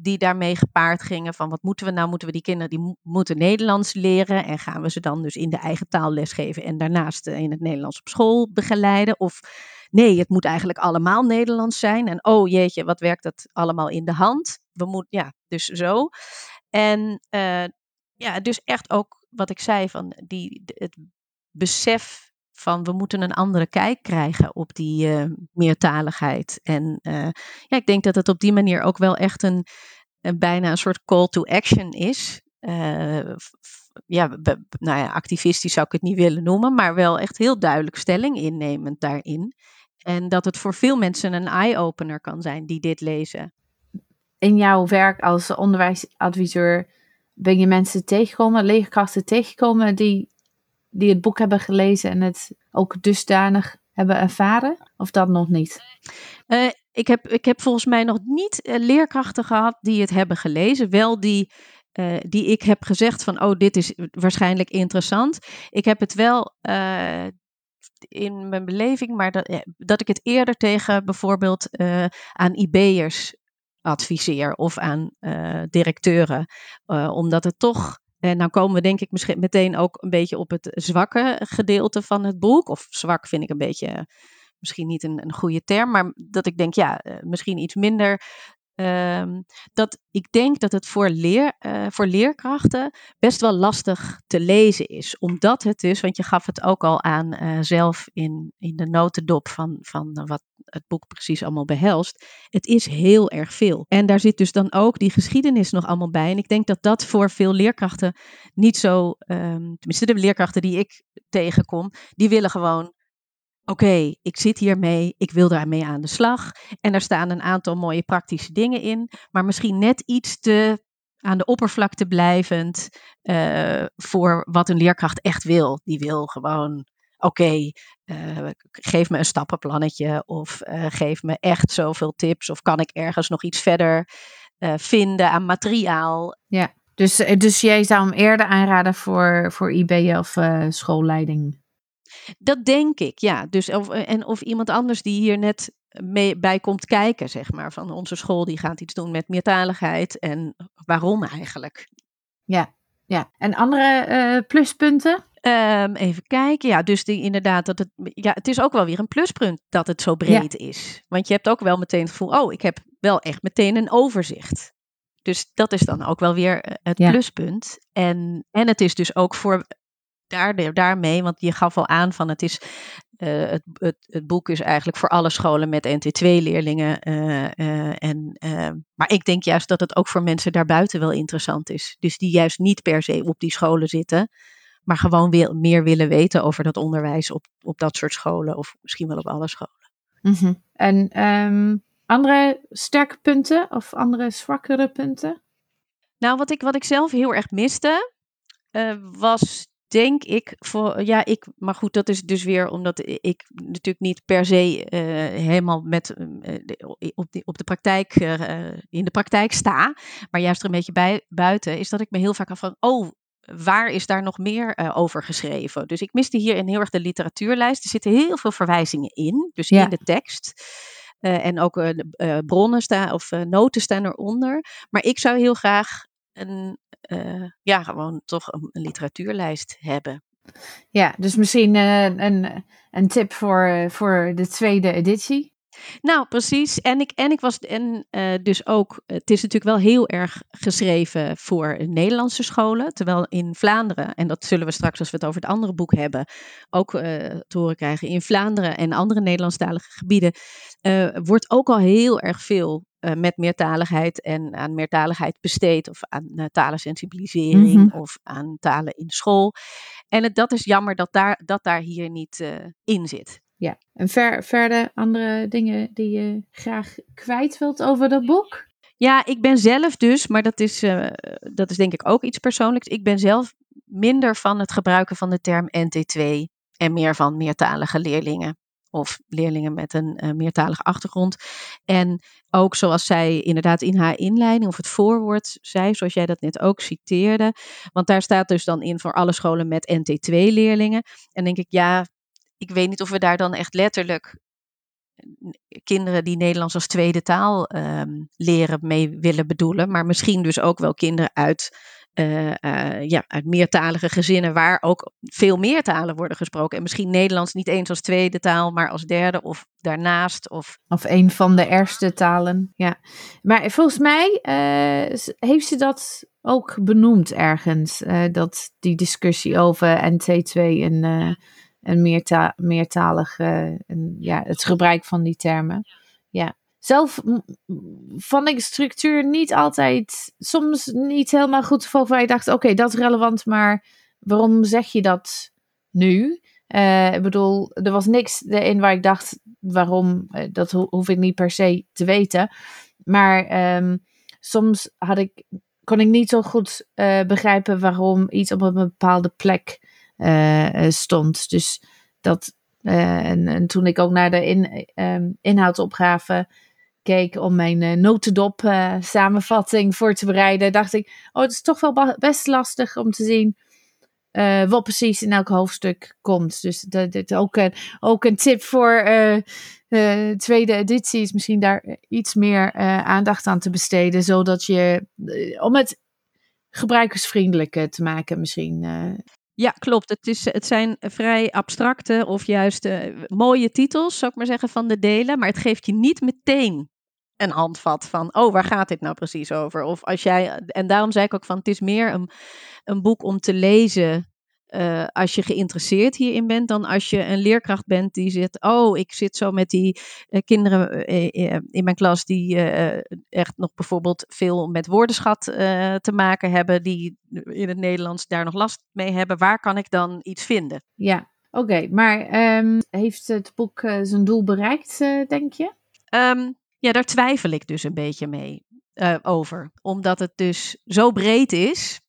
die daarmee gepaard gingen van wat moeten we nou? Moeten we die kinderen die moeten Nederlands leren en gaan we ze dan dus in de eigen taal lesgeven en daarnaast eh, in het Nederlands op school begeleiden? Of nee, het moet eigenlijk allemaal Nederlands zijn en oh jeetje, wat werkt dat allemaal in de hand? We moeten, ja, dus zo. En uh, ja, dus echt ook wat ik zei van die, het besef van we moeten een andere kijk krijgen op die uh, meertaligheid. En uh, ja, ik denk dat het op die manier ook wel echt een, een bijna een soort call to action is. Uh, ja, nou ja, activistisch zou ik het niet willen noemen, maar wel echt heel duidelijk stelling innemend daarin. En dat het voor veel mensen een eye-opener kan zijn die dit lezen. In jouw werk als onderwijsadviseur ben je mensen tegengekomen, leerkrachten tegengekomen die die het boek hebben gelezen en het ook dusdanig hebben ervaren? Of dat nog niet? Uh, ik, heb, ik heb volgens mij nog niet uh, leerkrachten gehad die het hebben gelezen. Wel die, uh, die ik heb gezegd van, oh, dit is waarschijnlijk interessant. Ik heb het wel in mijn beleving, maar dat, dat ik het eerder tegen bijvoorbeeld aan IB'ers adviseer of aan directeuren. omdat het toch en nou komen we denk ik misschien meteen ook een beetje op het zwakke gedeelte van het boek. Of zwak vind ik een beetje misschien niet een, een goede term, maar dat ik denk, ja, eh, misschien iets minder ehm, dat ik denk dat het voor, leer, uh, voor leerkrachten best wel lastig te lezen is. Omdat het dus, want je gaf het ook al aan uh, zelf in, in de notendop van, van wat het boek precies allemaal behelst. Het is heel erg veel. En daar zit dus dan ook die geschiedenis nog allemaal bij. En ik denk dat dat voor veel leerkrachten niet zo, um, tenminste de leerkrachten die ik tegenkom, die willen gewoon oké, ik zit hiermee, ik wil daarmee aan de slag. En er staan een aantal mooie praktische dingen in, maar misschien net iets te aan de oppervlakte blijvend uh, voor wat een leerkracht echt wil. Die wil gewoon, oké, uh, geef me een stappenplannetje of uh, geef me echt zoveel tips of kan ik ergens nog iets verder vinden aan materiaal. Ja, dus, dus jij zou hem eerder aanraden voor, voor IB of schoolleiding? Dat denk ik, ja. Dus of, en of iemand anders die hier net mee, bij komt kijken, zeg maar, van onze school, die gaat iets doen met meertaligheid en waarom eigenlijk. Ja, ja. En andere uh, pluspunten? Um, even kijken, ja, dus die, inderdaad, dat het, ja, het is ook wel weer een pluspunt dat het zo breed ja. is. Want je hebt ook wel meteen het gevoel, oh, ik heb wel echt meteen een overzicht. Dus dat is dan ook wel weer eh, het ja. pluspunt. En, en het is dus ook voor daar, daarmee, want je gaf al aan van het is. Uh, het, het, het, boek is eigenlijk voor alle scholen met NT2-leerlingen. Uh, uh, en, maar ik denk juist dat het ook voor mensen daarbuiten wel interessant is. Dus die juist niet per se op die scholen zitten, maar gewoon weer meer willen weten over dat onderwijs op, op dat soort scholen, of misschien wel op alle scholen. Mm -hmm. En um, andere sterke punten of andere zwakkere punten? Nou, wat ik, wat ik zelf heel erg miste, was denk ik voor, ja, ik, maar goed, dat is dus weer omdat ik natuurlijk niet per se uh, helemaal met, uh, op, die, op de praktijk, uh, in de praktijk sta, maar juist er een beetje bij, buiten, is dat ik me heel vaak afvraag, oh, waar is daar nog meer over geschreven? Dus ik miste hier in heel erg de literatuurlijst. Er zitten heel veel verwijzingen in, dus ja. in de tekst. en ook bronnen staan of noten staan eronder. Maar ik zou heel graag een, uh, ja, gewoon toch een, literatuurlijst hebben. Ja, dus misschien uh, een, een tip voor, voor de tweede editie. Nou, precies. En ik, en ik was en uh, dus ook, het is natuurlijk wel heel erg geschreven voor Nederlandse scholen. Terwijl in Vlaanderen, en dat zullen we straks als we het over het andere boek hebben, ook uh, te horen krijgen. In Vlaanderen en andere Nederlandstalige gebieden uh, wordt ook al heel erg veel uh, met meertaligheid en aan meertaligheid besteed. Of aan uh, talensensibilisering mm -hmm. of aan talen in school. En het, dat is jammer dat daar, dat daar hier niet uh, in zit. Ja, en ver, verder andere dingen die je graag kwijt wilt over dat boek? Ja, ik ben zelf dus, maar dat is, dat is denk ik ook iets persoonlijks. Ik ben zelf minder van het gebruiken van de term NT2 en meer van meertalige leerlingen of leerlingen met een uh, meertalige achtergrond. En ook zoals zij inderdaad in haar inleiding of het voorwoord zei, zoals jij dat net ook citeerde. Want daar staat dus dan in voor alle scholen met NT2-leerlingen. En denk ik, ja, ik weet niet of we daar dan echt letterlijk kinderen die Nederlands als tweede taal um, leren mee willen bedoelen. Maar misschien dus ook wel kinderen uit uh, uh, ja, uit meertalige gezinnen waar ook veel meer talen worden gesproken. En misschien Nederlands niet eens als tweede taal, maar als derde of daarnaast. Of, of een van de eerste talen, ja. Maar volgens mij uh, heeft ze dat ook benoemd ergens, dat die discussie over NT2 en, en meerta meertalig, en, ja, het gebruik van die termen. Ja zelf vond ik structuur niet altijd, soms niet helemaal goed volgen. Waar je dacht, oké, dat is relevant, maar waarom zeg je dat nu? Uh, ik bedoel, er was niks erin waar ik dacht, waarom, uh, dat ho hoef ik niet per se te weten. Maar um, soms had ik, kon ik niet zo goed uh, begrijpen waarom iets op een bepaalde plek stond. Dus dat, en, en, toen ik ook naar de in, um, inhoudsopgave keek om mijn notendop samenvatting voor te bereiden, dacht ik, oh, het is toch wel best lastig om te zien wat precies in elk hoofdstuk komt. Dus dat, dat ook, een, ook een tip voor de tweede editie is misschien daar iets meer aandacht aan te besteden, zodat je, om het gebruikersvriendelijker te maken misschien. Ja, klopt. Het, is, het zijn vrij abstracte of juist mooie titels, zou ik maar zeggen, van de delen. Maar het geeft je niet meteen een handvat van, oh, waar gaat dit nou precies over? Of als jij, en daarom zei ik ook van, het is meer een, een boek om te lezen uh, als je geïnteresseerd hierin bent, dan als je een leerkracht bent die zit, oh, ik zit zo met die uh, kinderen uh, in mijn klas die echt nog bijvoorbeeld veel met woordenschat te maken hebben, die in het Nederlands daar nog last mee hebben. Waar kan ik dan iets vinden? Ja, oké. Maar um, heeft het boek zijn doel bereikt, denk je? Um, ja, daar twijfel ik dus een beetje mee over. Omdat het dus zo breed is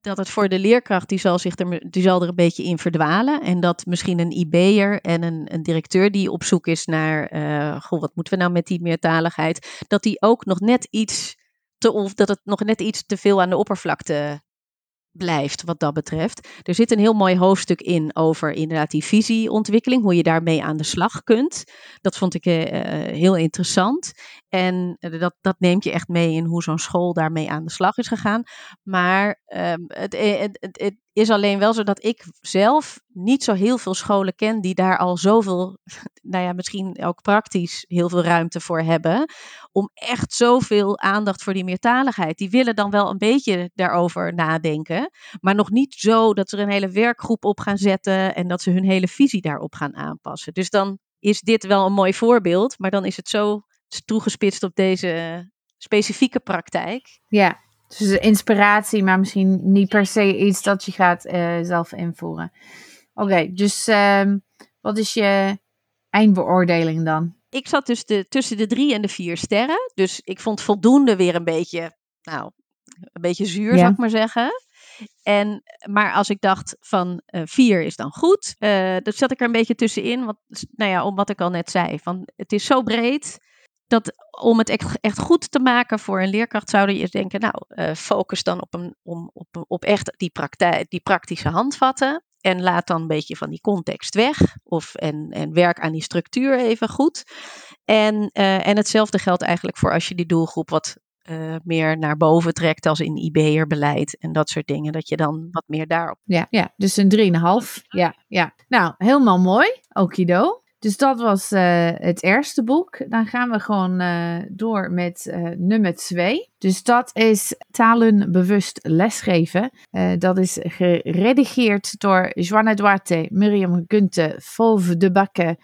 dat het voor de leerkracht, die zal, zich er, die zal er een beetje in verdwalen. En dat misschien een IB'er en een, een directeur die op zoek is naar, uh, goh, wat moeten we nou met die meertaligheid, dat die ook nog net iets te, of dat het nog net iets te veel aan de oppervlakte blijft wat dat betreft. Er zit een heel mooi hoofdstuk in over inderdaad die visieontwikkeling, hoe je daarmee aan de slag kunt. Dat vond ik uh, heel interessant. En dat, dat neemt je echt mee in hoe zo'n school daarmee aan de slag is gegaan. Maar het, het, het, het, is alleen wel zo dat ik zelf niet zo heel veel scholen ken die daar al zoveel, <laughs> nou ja, misschien ook praktisch heel veel ruimte voor hebben. Om echt zoveel aandacht voor die meertaligheid. Die willen dan wel een beetje daarover nadenken. Maar nog niet zo dat ze er een hele werkgroep op gaan zetten en dat ze hun hele visie daarop gaan aanpassen. Dus dan is dit wel een mooi voorbeeld, maar dan is het zo toegespitst op deze specifieke praktijk. Ja, dus inspiratie, maar misschien niet per se iets dat je gaat uh, zelf invoeren. Oké, dus uh, wat is je eindbeoordeling dan? Ik zat dus de, tussen de drie en de vier sterren. Dus ik vond voldoende weer een beetje, nou, een beetje zuur, ja. zou ik maar zeggen. En, maar als ik dacht van uh, vier is dan goed, uh, dat zat ik er een beetje tussenin. Want, nou ja, om wat ik al net zei. Van, het is zo breed dat om het echt, echt goed te maken voor een leerkracht zouden je denken, nou, uh, focus dan op, een, om, op, op echt die, praktijk, die praktische handvatten. En laat dan een beetje van die context weg. Of, en, en werk aan die structuur even goed. En, uh, en hetzelfde geldt eigenlijk voor als je die doelgroep wat uh, meer naar boven trekt als in IB'er-beleid en dat soort dingen. Dat je dan wat meer daarop. Ja, ja dus een 3,5. Ja, ja. Nou, helemaal mooi. Okido. Dus dat was uh, het eerste boek. Dan gaan we gewoon uh, door met uh, nummer twee. Dus dat is talenbewust lesgeven. dat is geredigeerd door Joanna Duarte, Miriam Gunte, Volve de Bakke,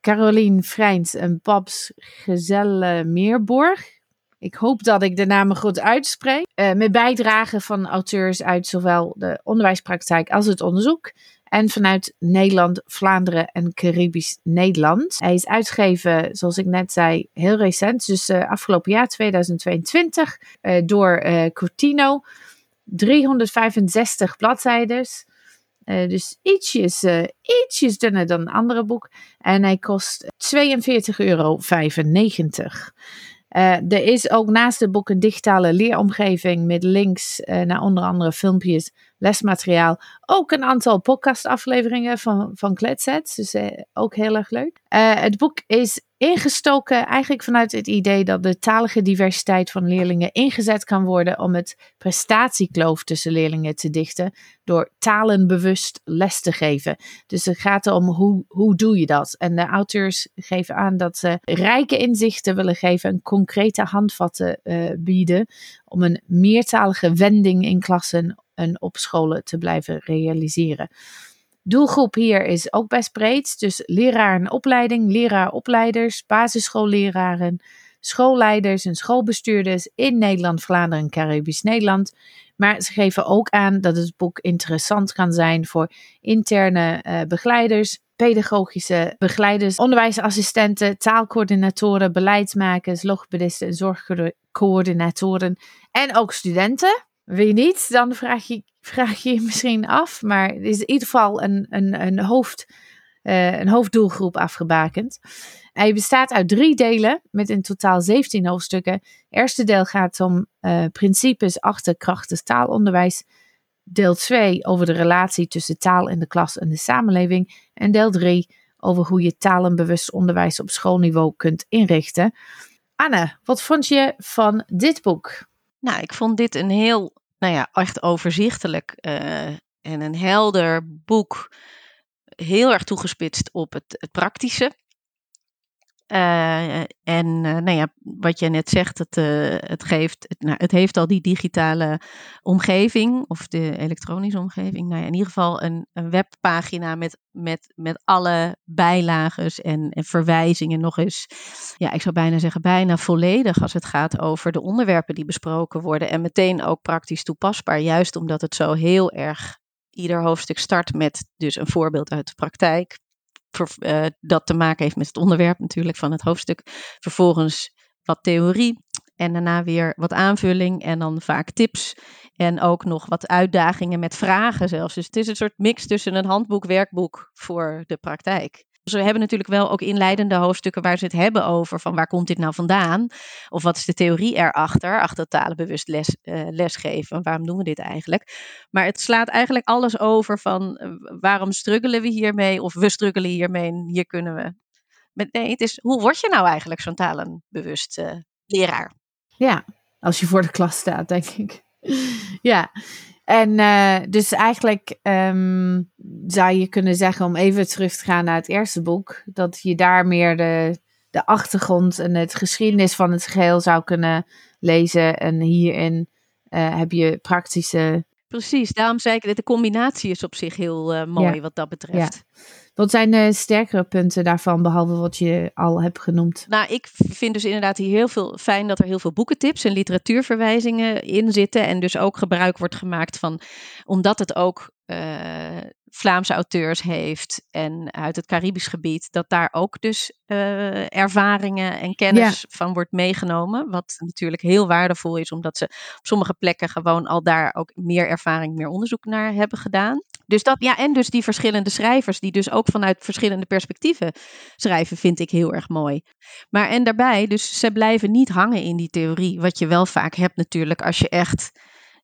Caroline Vrijns en Paps Gezelle Meerborg. Ik hoop dat ik de namen goed uitspreek. met bijdrage van auteurs uit zowel de onderwijspraktijk als het onderzoek en vanuit Nederland, Vlaanderen en Caribisch Nederland. Hij is uitgegeven, zoals ik net zei, heel recent, dus uh, afgelopen jaar 2022, uh, door uh, Cortino. 365 bladzijden. dus ietsjes, ietsjes dunner dan een andere boek. En hij kost 42,95 euro. Er is ook naast het boek een digitale leeromgeving met links naar onder andere filmpjes, lesmateriaal. Ook een aantal podcastafleveringen van, van Kletsets, dus uh, ook heel erg leuk. het boek is ingestoken eigenlijk vanuit het idee dat de talige diversiteit van leerlingen ingezet kan worden om het prestatiekloof tussen leerlingen te dichten door talenbewust les te geven. Dus het gaat om hoe, hoe doe je dat? En de auteurs geven aan dat ze rijke inzichten willen geven en concrete handvatten uh, bieden om een meertalige wending in klassen en op scholen te blijven realiseren. Doelgroep hier is ook best breed. Dus leraar en opleiding, leraaropleiders, basisschoolleraren, schoolleiders en schoolbestuurders in Nederland, Vlaanderen en Caribisch Nederland. Maar ze geven ook aan dat het boek interessant kan zijn voor interne uh, begeleiders, pedagogische begeleiders, onderwijsassistenten, taalcoördinatoren, beleidsmakers, logopedisten en zorgcoördinatoren en ook studenten. Wie niet, dan vraag je vraag je je misschien af. Maar er is in ieder geval een, een, een, hoofd, uh, een hoofddoelgroep afgebakend. Hij bestaat uit drie delen met in totaal 17 hoofdstukken. Het eerste deel gaat om uh, principes achter krachtig taalonderwijs. Deel 2 over de relatie tussen taal in de klas en de samenleving. En deel 3 over hoe je talenbewust onderwijs op schoolniveau kunt inrichten. Anne, wat vond je van dit boek? Nou, ik vond dit een heel nou ja, echt overzichtelijk uh, en een helder boek. Heel erg toegespitst op het, het praktische. Eh, en uh, nou ja, wat je net zegt, het, uh, het, geeft, het, nou, het heeft al die digitale omgeving, of de elektronische omgeving. Nou ja, in ieder geval een, een webpagina met, met, met alle bijlages en, en, verwijzingen nog eens. Ja, ik zou bijna zeggen, bijna volledig als het gaat over de onderwerpen die besproken worden. En meteen ook praktisch toepasbaar, juist omdat het zo heel erg ieder hoofdstuk start met dus een voorbeeld uit de praktijk uh, dat te maken heeft met het onderwerp natuurlijk van het hoofdstuk. Vervolgens wat theorie en daarna weer wat aanvulling en dan vaak tips. En ook nog wat uitdagingen met vragen zelfs. Dus het is een soort mix tussen een handboek, werkboek voor de praktijk. We hebben natuurlijk wel ook inleidende hoofdstukken waar ze het hebben over van waar komt dit nou vandaan? Of wat is de theorie erachter, achter talenbewust les, uh, lesgeven? Waarom doen we dit eigenlijk? Maar het slaat eigenlijk alles over van uh, waarom struggelen we hiermee? Of we struggelen hiermee en hier kunnen we. Nee, het is hoe word je nou eigenlijk zo'n talenbewust uh, leraar? Ja, als je voor de klas staat, denk ik. ja, en uh, dus eigenlijk um, zou je kunnen zeggen, om even terug te gaan naar het eerste boek, dat je daar meer de, de achtergrond en het geschiedenis van het geheel zou kunnen lezen. En hierin uh, heb je praktische. Precies, daarom zei ik dat de combinatie is op zich heel uh, mooi ja. wat dat betreft. Ja. Wat zijn de sterkere punten daarvan, behalve wat je al hebt genoemd? Nou, ik vind dus inderdaad hier heel veel fijn dat er heel veel boekentips en literatuurverwijzingen in zitten. En dus ook gebruik wordt gemaakt van, omdat het ook uh, Vlaamse auteurs heeft en uit het Caribisch gebied, dat daar ook dus uh, ervaringen en kennis ja. van wordt meegenomen. Wat natuurlijk heel waardevol is, omdat ze op sommige plekken gewoon al daar ook meer ervaring, meer onderzoek naar hebben gedaan. Dus dat, ja, en dus die verschillende schrijvers, die dus ook vanuit verschillende perspectieven schrijven, vind ik heel erg mooi. Maar en daarbij, dus ze blijven niet hangen in die theorie, wat je wel vaak hebt natuurlijk als je echt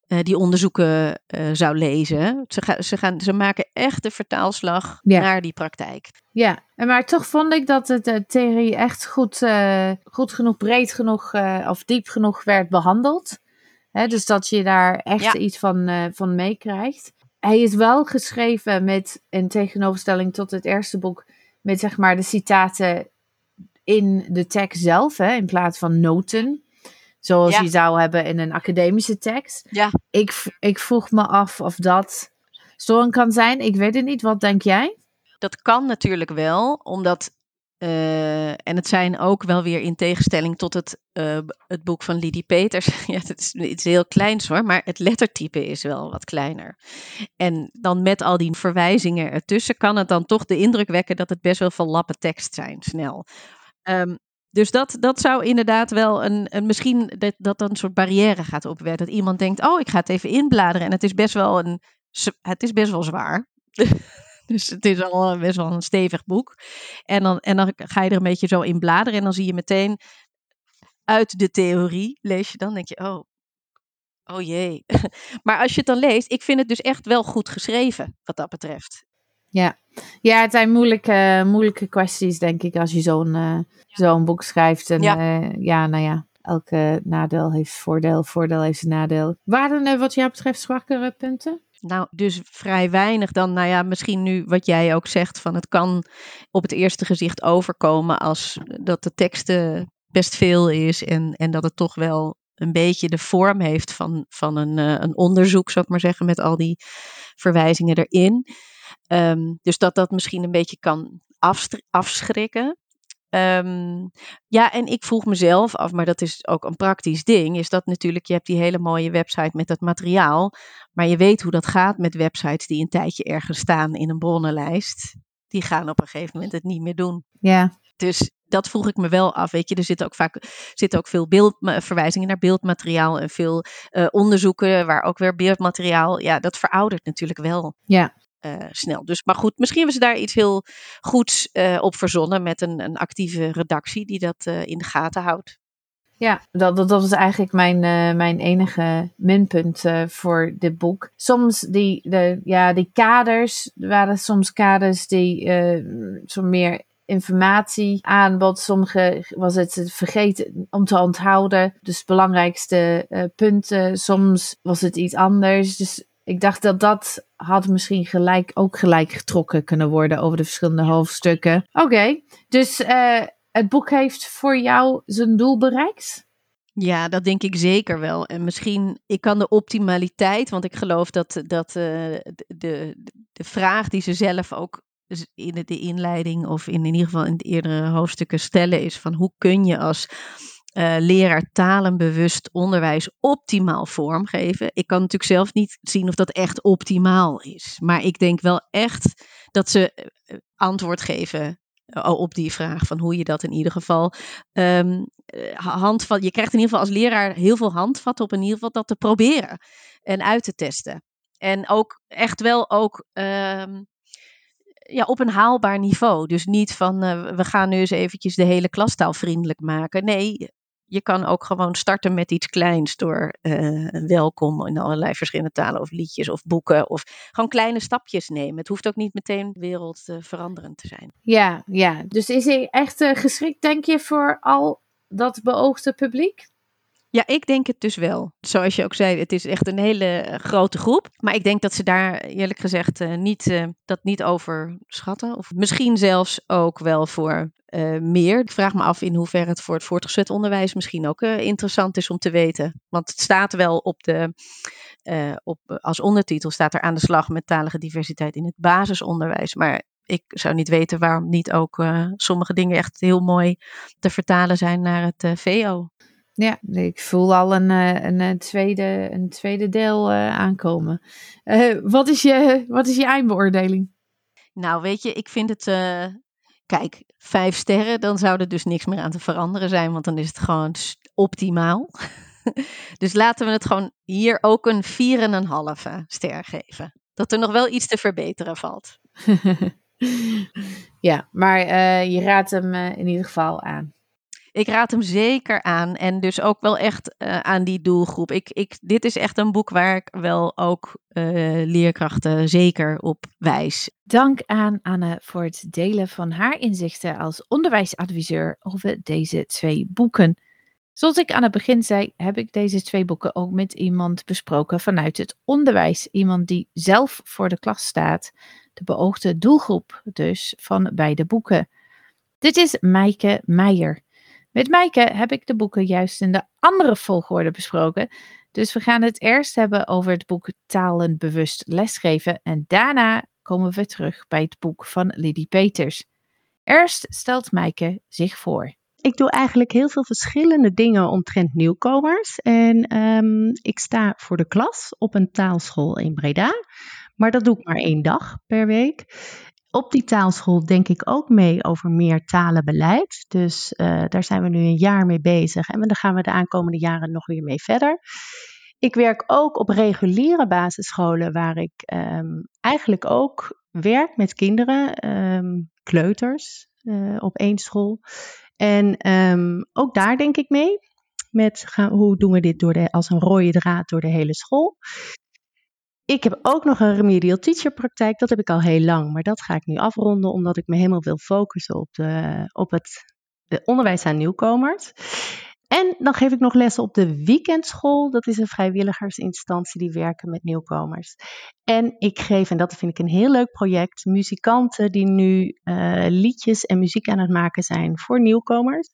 uh, die onderzoeken uh, zou lezen. Ze, ga, ze, gaan, ze maken echt de vertaalslag ja. naar die praktijk. Ja, maar toch vond ik dat de, de theorie echt goed, uh, goed genoeg, breed genoeg of diep genoeg werd behandeld. Dus dat je daar echt ja. iets van, van meekrijgt hij is wel geschreven met, in tegenoverstelling tot het eerste boek, met zeg maar de citaten in de tekst zelf, hè, in plaats van noten. Zoals ja. je zou hebben in een academische tekst. Ja. Ik, ik vroeg me af of dat storend kan zijn. Ik weet het niet. Wat denk jij? Dat kan natuurlijk wel, omdat uh, en het zijn ook wel weer in tegenstelling tot het, uh, het boek van Lidie Peters. <laughs> ja, het is iets heel kleins hoor, maar het lettertype is wel wat kleiner. En dan met al die verwijzingen ertussen kan het dan toch de indruk wekken dat het best wel veel lappen tekst zijn, snel. Um, dus dat, dat zou inderdaad wel een, een misschien dat, dat dan een soort barrière gaat opwerpen. Dat iemand denkt, oh, ik ga het even inbladeren. En het is best wel een, het is best wel zwaar. <laughs> Dus het is al best wel een stevig boek. En dan, en dan ga je er een beetje zo in bladeren. En dan zie je meteen uit de theorie, lees je dan, denk je, oh, oh jee. <laughs> Maar als je het dan leest, ik vind het dus echt wel goed geschreven, wat dat betreft. Ja, ja het zijn moeilijke, moeilijke kwesties, denk ik, als je zo'n uh, zo'n boek schrijft. En ja. Uh, ja, nou ja, elke nadeel heeft voordeel, voordeel heeft een nadeel. Waren er wat jou betreft zwakkere punten? Nou, dus vrij weinig dan, nou ja, misschien nu wat jij ook zegt, van het kan op het eerste gezicht overkomen als dat de teksten best veel is en, en dat het toch wel een beetje de vorm heeft van, van een, uh, een onderzoek, zou ik maar zeggen, met al die verwijzingen erin. Um, dus dat dat misschien een beetje kan afschrikken. Um, ja, en ik vroeg mezelf af, maar dat is ook een praktisch ding, is dat natuurlijk, je hebt die hele mooie website met dat materiaal, maar je weet hoe dat gaat met websites die een tijdje ergens staan in een bronnenlijst. Die gaan op een gegeven moment het niet meer doen. Ja. Dus dat vroeg ik me wel af. Weet je, er zitten ook vaak zitten ook veel beeld, verwijzingen naar beeldmateriaal en veel uh, onderzoeken waar ook weer beeldmateriaal. Ja, dat veroudert natuurlijk wel. Ja. Uh, snel. Dus, maar goed, misschien hebben ze daar iets heel goeds uh, op verzonnen met een, een actieve redactie die dat uh, in de gaten houdt. Ja, dat, dat, dat was eigenlijk mijn, mijn enige minpunt voor dit boek. Soms die, de, ja, die kaders, waren soms kaders die zo meer informatie aanbod. Sommige was het vergeten om te onthouden. Dus belangrijkste punten. Soms was het iets anders. Dus ik dacht dat dat had misschien gelijk, ook gelijk getrokken kunnen worden over de verschillende hoofdstukken. Oké, okay, dus uh, het boek heeft voor jou zijn doel bereikt? Ja, dat denk ik zeker wel. En misschien, ik kan de optimaliteit, want ik geloof dat, dat uh, de, de vraag die ze zelf ook in de inleiding of in, in ieder geval in de eerdere hoofdstukken stellen is van hoe kun je als uh, leraar talenbewust onderwijs optimaal vormgeven. Ik kan natuurlijk zelf niet zien of dat echt optimaal is. Maar ik denk wel echt dat ze eh, antwoord geven eh, op die vraag van hoe je dat in ieder geval um, handvat. Je krijgt in ieder geval als leraar heel veel handvat op in ieder geval dat te proberen en uit te testen. En ook echt wel ook um, ja, op een haalbaar niveau. Dus niet van we gaan nu eens eventjes de hele klastaal vriendelijk maken. Nee, je kan ook gewoon starten met iets kleins door uh, welkom in allerlei verschillende talen of liedjes of boeken of gewoon kleine stapjes nemen. Het hoeft ook niet meteen wereldveranderend te zijn. Ja, ja. Dus is hij echt uh, geschikt, denk je, voor al dat beoogde publiek? Ja, ik denk het dus wel. Zoals je ook zei, het is echt een hele eh, grote groep. Maar ik denk dat ze daar eerlijk gezegd uh, niet, uh, dat niet overschatten. Of misschien zelfs ook wel voor meer. Ik vraag me af in hoeverre het voor het voortgezet onderwijs misschien ook interessant is om te weten. Want het staat wel op de, op, als ondertitel staat er aan de slag met talige diversiteit in het basisonderwijs. Maar ik zou niet weten waarom niet ook sommige dingen echt heel mooi te vertalen zijn naar het VO. Ja, ik voel al een, eh, een, een tweede, een tweede deel uh, aankomen. Uh, wat, is je, wat is je eindbeoordeling? Nou, weet je, ik vind het. Uh, kijk, vijf sterren, dan zou er dus niks meer aan te veranderen zijn, want dan is het gewoon optimaal. <laughs> dus laten we het gewoon hier ook een 4,5 ster geven. Dat er nog wel iets te verbeteren valt. <laughs> ja, maar je raadt hem in ieder geval aan ik raad hem zeker aan. En dus ook wel echt uh, aan die doelgroep. Ik, ik, dit is echt een boek waar ik wel ook uh, leerkrachten zeker op wijs. Dank aan Anne voor het delen van haar inzichten als onderwijsadviseur over deze twee boeken. Zoals ik aan het begin zei, heb ik deze twee boeken ook met iemand besproken vanuit het onderwijs. Iemand die zelf voor de klas staat. De beoogde doelgroep dus van beide boeken. Dit is Maaike Meijer. Met Maaike heb ik de boeken juist in de andere volgorde besproken. Dus we gaan het eerst hebben over het boek Talenbewust lesgeven en daarna komen we terug bij het boek van Lidie Peters. Eerst stelt Maaike zich voor. Ik doe eigenlijk heel veel verschillende dingen omtrent nieuwkomers. En um, ik sta voor de klas op een taalschool in Breda. Maar dat doe ik maar één dag per week op die taalschool denk ik ook mee over meer talenbeleid. Dus uh, daar zijn we nu een jaar mee bezig en dan gaan we de aankomende jaren nog weer mee verder. Ik werk ook op reguliere basisscholen waar ik um, eigenlijk ook werk met kinderen, um, kleuters uh, op één school. En um, ook daar denk ik mee. Met hoe doen we dit door als een rode draad door de hele school. Ik heb ook nog een remedial teacher praktijk. Dat heb ik al heel lang, maar dat ga ik nu afronden omdat ik me helemaal wil focussen op, de, op het de onderwijs aan nieuwkomers. En dan geef ik nog lessen op de weekendschool. Dat is een vrijwilligersinstantie die werken met nieuwkomers. En ik geef, en dat vind ik een heel leuk project, muzikanten die nu uh, liedjes en muziek aan het maken zijn voor nieuwkomers.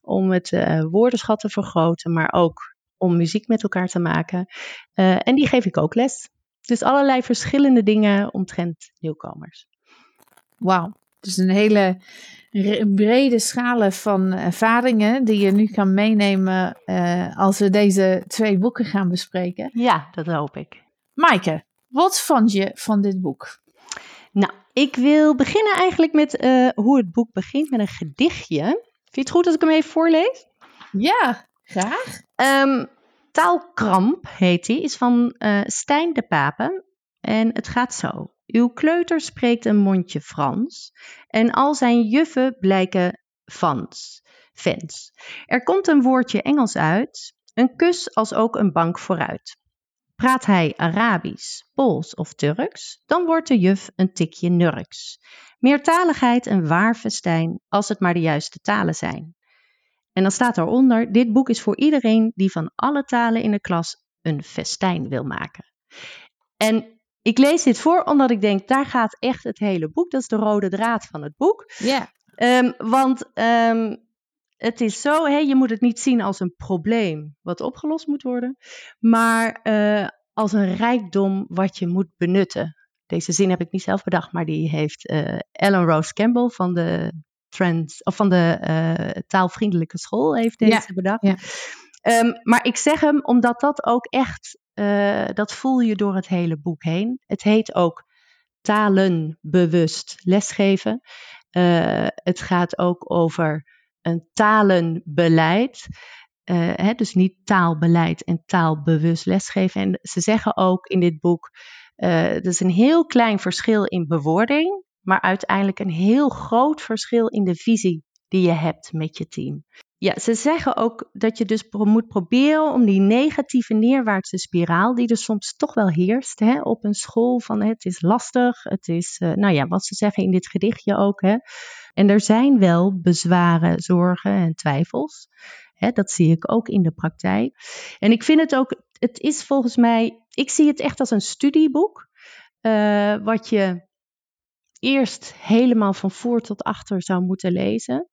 Om het uh, woordenschat te vergroten, maar ook om muziek met elkaar te maken. Uh, en die geef ik ook les. Dus allerlei verschillende dingen omtrent nieuwkomers. Wauw, dus een hele brede schalen van ervaringen die je nu kan meenemen uh, als we deze twee boeken gaan bespreken. Ja, dat hoop ik. Maaike, wat vond je van dit boek? Nou, ik wil beginnen eigenlijk met uh, hoe het boek begint met een gedichtje. Vind je het goed als ik hem even voorlees? Ja, graag. Um, Taalkramp heet die, is van uh, Stijn de Papen. En het gaat zo. Uw kleuter spreekt een mondje Frans en al zijn juffen blijken fans, fans. Er komt een woordje Engels uit, een kus als ook een bank vooruit. Praat hij Arabisch, Pools of Turks, dan wordt de juf een tikje nurks. Meertaligheid een waar festijn, als het maar de juiste talen zijn. En dan staat eronder: dit boek is voor iedereen die van alle talen in de klas een festijn wil maken. En ik lees dit voor omdat ik denk, daar gaat echt het hele boek. Dat is de rode draad van het boek. Ja. Ehm, want ehm, het is zo, hè, je moet het niet zien als een probleem wat opgelost moet worden, maar uh, als een rijkdom wat je moet benutten. Deze zin heb ik niet zelf bedacht, maar die heeft uh, Ellen Rose Campbell van de, trans, of van de uh, taalvriendelijke school heeft deze ja, bedacht. Ja. Um, maar ik zeg hem omdat dat ook echt, uh, dat voel je door het hele boek heen. Het heet ook talenbewust lesgeven. Uh, het gaat ook over een talenbeleid. Uh, hè, dus niet taalbeleid en taalbewust lesgeven. En ze zeggen ook in dit boek, er is een heel klein verschil in bewoording, maar uiteindelijk een heel groot verschil in de visie die je hebt met je team. Ja, ze zeggen ook dat je dus moet proberen om die negatieve neerwaartse spiraal, die er soms toch wel heerst hè, op een school, van het is lastig, het is, uh, nou ja, wat ze zeggen in dit gedichtje ook. Hè. En er zijn wel bezwaren, zorgen en twijfels. Hè, dat zie ik ook in de praktijk. En ik vind het ook, het is volgens mij, ik zie het echt als een studieboek, uh, wat je eerst helemaal van voor tot achter zou moeten lezen.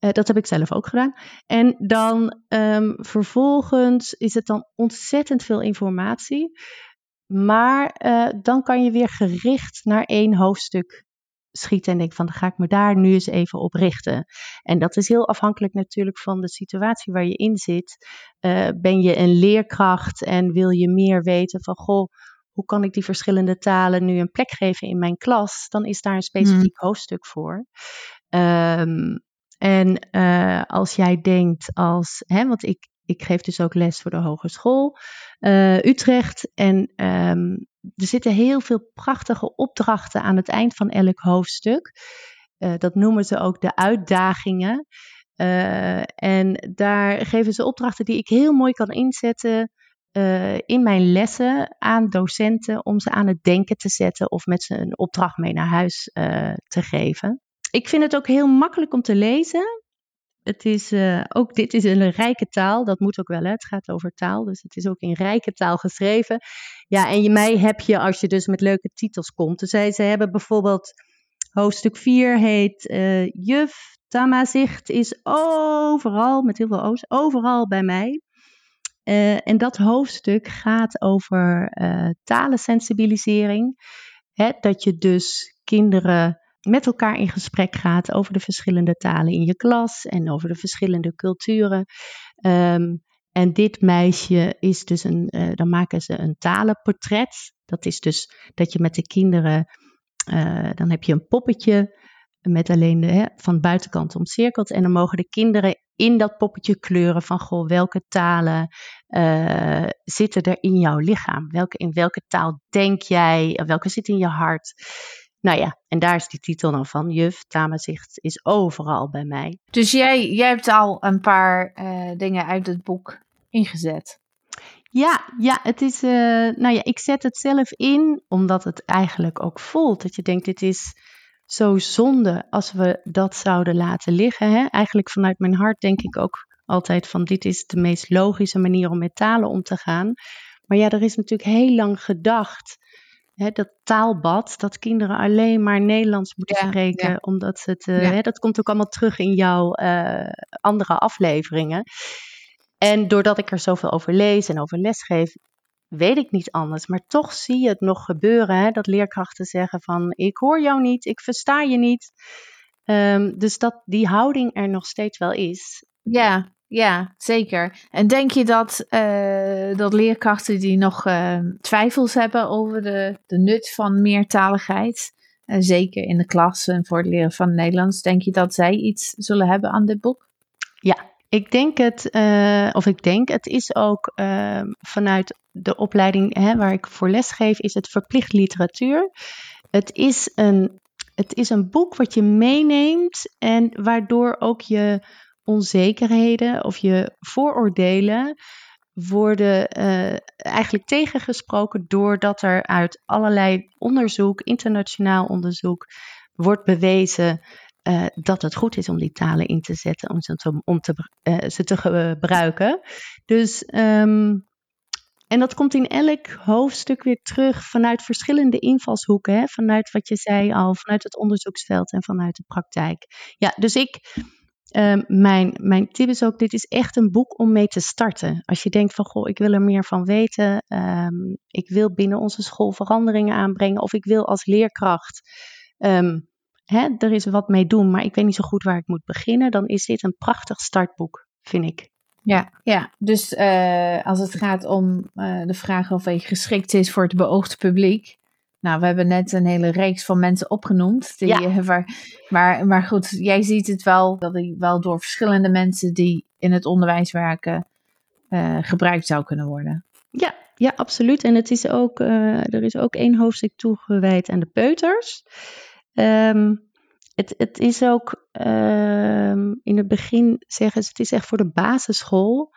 Uh, dat heb ik zelf ook gedaan. En dan um, vervolgens is het dan ontzettend veel informatie. Maar uh, dan kan je weer gericht naar één hoofdstuk schieten en denk van dan ga ik me daar nu eens even op richten. En dat is heel afhankelijk natuurlijk van de situatie waar je in zit. Uh, ben je een leerkracht en wil je meer weten van goh, hoe kan ik die verschillende talen nu een plek geven in mijn klas? Dan is daar een specifiek hmm. hoofdstuk voor. Um, en uh, als jij denkt als, hè, want ik, ik geef dus ook les voor de Hogeschool uh, Utrecht. En um, er zitten heel veel prachtige opdrachten aan het eind van elk hoofdstuk. Uh, dat noemen ze ook de uitdagingen. Uh, en daar geven ze opdrachten die ik heel mooi kan inzetten uh, in mijn lessen aan docenten om ze aan het denken te zetten of met ze een opdracht mee naar huis te geven. Ik vind het ook heel makkelijk om te lezen. Het is, uh, ook dit is een rijke taal, dat moet ook wel, hè? het gaat over taal, dus het is ook in rijke taal geschreven. Ja, en je, mij heb je als je dus met leuke titels komt. Dus ze hebben bijvoorbeeld, hoofdstuk 4 heet Juf Tamazicht is overal, met heel veel O's, overal bij mij. Uh, en dat hoofdstuk gaat over talensensibilisering. Hè, dat je dus kinderen met elkaar in gesprek gaat over de verschillende talen in je klas en over de verschillende culturen. Um, en dit meisje is dus een, uh, dan maken ze een talenportret. Dat is dus dat je met de kinderen, uh, dan heb je een poppetje met alleen de, hè, van buitenkant omcirkeld. En dan mogen de kinderen in dat poppetje kleuren van, goh, welke talen uh, zitten er in jouw lichaam? Welke, in welke taal denk jij? Welke zit in je hart? Nou ja, en daar is die titel dan van. Juf, Tamazicht is overal bij mij. Dus jij, jij hebt al een paar uh, dingen uit het boek ingezet. Ja, ja, het is, uh, nou ja, ik zet het zelf in omdat het eigenlijk ook voelt. Dat je denkt, dit is zo zonde als we dat zouden laten liggen. Hè? Eigenlijk vanuit mijn hart denk ik ook altijd van dit is de meest logische manier om met talen om te gaan. Maar ja, er is natuurlijk heel lang gedacht hè, dat taalbad, dat kinderen alleen maar Nederlands moeten ja, spreken, ja. omdat het, uh, ja. hè, dat komt ook allemaal terug in jouw uh, andere afleveringen. En doordat ik er zoveel over lees en over lesgeef, weet ik niet anders. Maar toch zie je het nog gebeuren, hè, dat leerkrachten zeggen van, ik hoor jou niet, ik versta je niet. Um, dus dat die houding er nog steeds wel is. Ja, ja, zeker. En denk je dat, uh, dat leerkrachten die nog uh, twijfels hebben over de, de nut van meertaligheid, uh, zeker in de klas en voor het leren van het Nederlands, denk je dat zij iets zullen hebben aan dit boek? Ja, ik denk het, of ik denk, het is ook ehm, vanuit de opleiding hè, waar ik voor les geef, is het verplicht literatuur. Het is een, het is een boek wat je meeneemt en waardoor ook je onzekerheden of je vooroordelen worden uh, eigenlijk tegengesproken doordat er uit allerlei onderzoek, internationaal onderzoek, wordt bewezen uh, dat het goed is om die talen in te zetten, om ze te, om te, ze te gebruiken. Dus um, en dat komt in elk hoofdstuk weer terug vanuit verschillende invalshoeken. Hè? Vanuit wat je zei al, vanuit het onderzoeksveld en vanuit de praktijk. Ja, dus ik, uh, mijn, mijn tip is ook, dit is echt een boek om mee te starten. Als je denkt van, goh, ik wil er meer van weten. Um, ik wil binnen onze school veranderingen aanbrengen. Of ik wil als leerkracht, um, hè, er is wat mee doen, maar ik weet niet zo goed waar ik moet beginnen. Dan is dit een prachtig startboek, vind ik. Ja, ja. dus uh, als het gaat om uh, de vraag of hij geschikt is voor het beoogde publiek. Nou, we hebben net een hele reeks van mensen opgenoemd. Die, ja. uh, waar, maar, maar goed, jij ziet het wel dat hij wel door verschillende mensen die in het onderwijs werken gebruikt zou kunnen worden. Ja, ja, absoluut. En het is ook, er is ook één hoofdstuk toegewijd aan de peuters. Um, het, het is ook, uh, in het begin zeggen ze, het is echt voor de basisschool.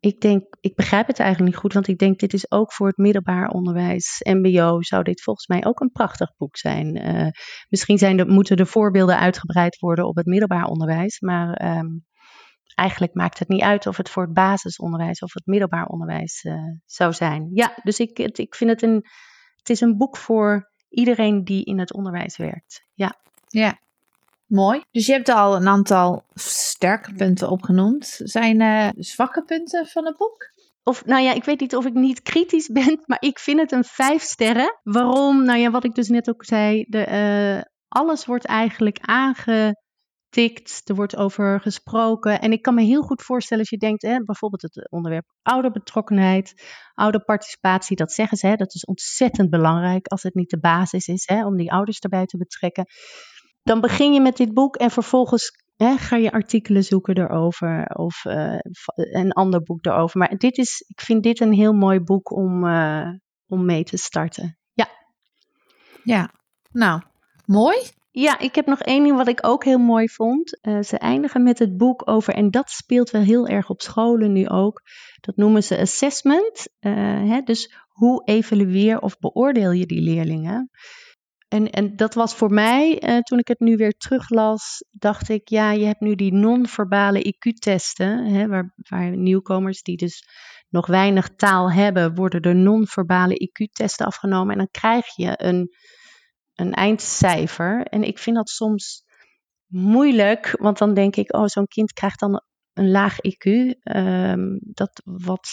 Ik denk, ik begrijp het eigenlijk niet goed, want ik denk, dit is ook voor het middelbaar onderwijs, MBO, zou dit volgens mij ook een prachtig boek zijn. Uh, misschien zijn de, moeten de voorbeelden uitgebreid worden op het middelbaar onderwijs, maar um, eigenlijk maakt het niet uit of het voor het basisonderwijs of het middelbaar onderwijs uh, zou zijn. Ja, dus ik, ik vind het een, het is een boek voor iedereen die in het onderwijs werkt. Ja. Ja, Mooi. Dus je hebt al een aantal sterke punten opgenoemd. Zijn uh, zwakke punten van het boek? Of, nou ja, ik weet niet of ik niet kritisch <laughs> ben, maar ik vind het een vijf sterren. Waarom? Nou ja, wat ik dus net ook zei, de, uh, alles wordt eigenlijk aangetikt, er wordt over gesproken. En ik kan me heel goed voorstellen als je denkt, hè, bijvoorbeeld het onderwerp ouderbetrokkenheid, ouderparticipatie, dat zeggen ze, hè, dat is ontzettend belangrijk als het niet de basis is, hè, om die ouders erbij te betrekken dan begin je met dit boek en vervolgens hè, ga je artikelen zoeken erover of uh, een ander boek erover. Maar dit is, ik vind dit een heel mooi boek om, uh, om mee te starten. Ja. Ja, nou, mooi. Ja, ik heb nog één ding wat ik ook heel mooi vond. Uh, ze eindigen met het boek over, en dat speelt wel heel erg op scholen nu ook. Dat noemen ze assessment. Hè, dus hoe evalueer of beoordeel je die leerlingen? En, en dat was voor mij, uh, toen ik het nu weer teruglas, dacht ik, ja, je hebt nu die non-verbale IQ-testen, waar, waar nieuwkomers die dus nog weinig taal hebben, worden er non-verbale IQ-testen afgenomen en dan krijg je een, een eindcijfer. En ik vind dat soms moeilijk, want dan denk ik, oh, zo'n kind krijgt dan een laag IQ, ehm, dat wat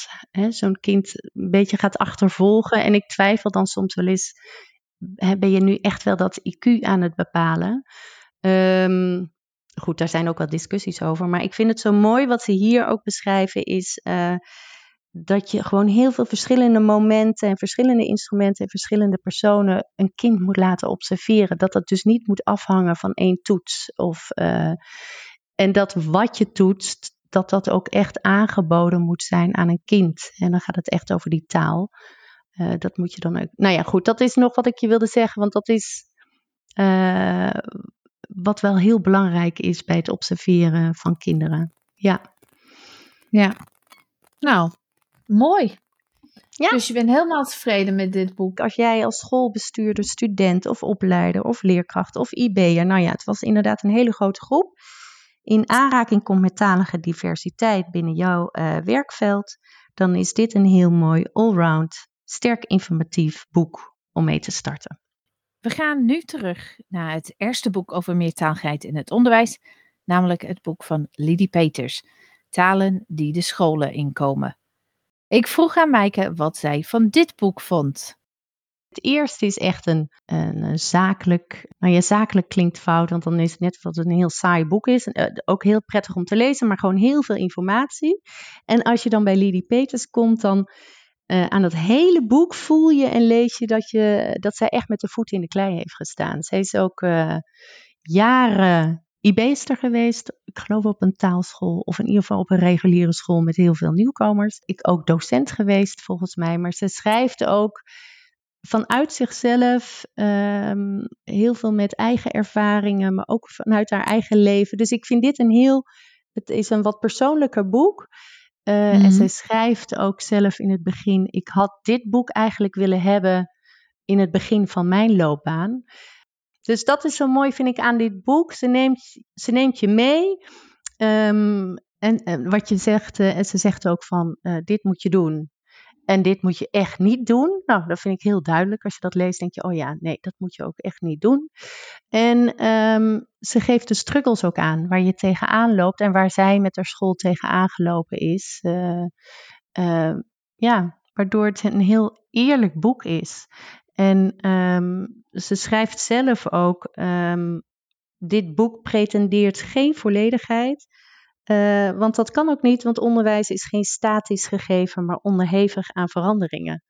zo'n kind een beetje gaat achtervolgen. En ik twijfel dan soms wel eens ben je nu echt wel dat IQ aan het bepalen? Um, goed, daar zijn ook wel discussies over. Maar ik vind het zo mooi wat ze hier ook beschrijven, is uh, dat je gewoon heel veel verschillende momenten en verschillende instrumenten en verschillende personen een kind moet laten observeren. Dat dat dus niet moet afhangen van één toets. Of, uh, en dat wat je toetst, dat dat ook echt aangeboden moet zijn aan een kind. En dan gaat het echt over die taal. Uh, dat moet je dan ook. Nou ja, goed, dat is nog wat ik je wilde zeggen, want dat is uh, wat wel heel belangrijk is bij het observeren van kinderen. Ja. Ja. Nou, mooi. Ja. Dus je bent helemaal tevreden met dit boek. Als jij als schoolbestuurder, student of opleider of leerkracht of IB'er, nou ja, het was inderdaad een hele grote groep, in aanraking komt met talige diversiteit binnen jouw uh, werkveld, dan is dit een heel mooi allround sterk informatief boek om mee te starten. We gaan nu terug naar het eerste boek over meertaligheid in het onderwijs, namelijk het boek van Lidie Peters, Talen die de scholen inkomen. Ik vroeg aan Maaike wat zij van dit boek vond. Het eerste is echt een, een, zakelijk, nou ja, zakelijk klinkt fout, want dan is het net wat een heel saai boek is. Uh, ook heel prettig om te lezen, maar gewoon heel veel informatie. En als je dan bij Lidie Peters komt, dan uh, aan dat hele boek voel je en lees je dat, je dat zij echt met de voet in de klei heeft gestaan. Zij is ook uh, jaren IB'ster geweest. Ik geloof op een taalschool of in ieder geval op een reguliere school met heel veel nieuwkomers. Ik ook docent geweest volgens mij. Maar ze schrijft ook vanuit zichzelf um, heel veel met eigen ervaringen, maar ook vanuit haar eigen leven. Dus ik vind dit een heel, het is een wat persoonlijker boek. Uh, mm-hmm. En mhm. zij schrijft ook zelf in het begin: Ik had dit boek eigenlijk willen hebben in het begin van mijn loopbaan. Dus dat is zo mooi, vind ik, aan dit boek. Ze neemt, ze neemt je mee. Um, en, en, wat je zegt, uh, en ze zegt ook van: uh, Dit moet je doen. En dit moet je echt niet doen. Nou, dat vind ik heel duidelijk. Als je dat leest, denk je, oh ja, nee, dat moet je ook echt niet doen. En ehm, ze geeft de struggles ook aan, waar je tegenaan loopt en waar zij met haar school tegenaan gelopen is. Uh, uh, ja, waardoor het een heel eerlijk boek is. En um, ze schrijft zelf ook, um, dit boek pretendeert geen volledigheid. Uh, want dat kan ook niet, want onderwijs is geen statisch gegeven, maar onderhevig aan veranderingen.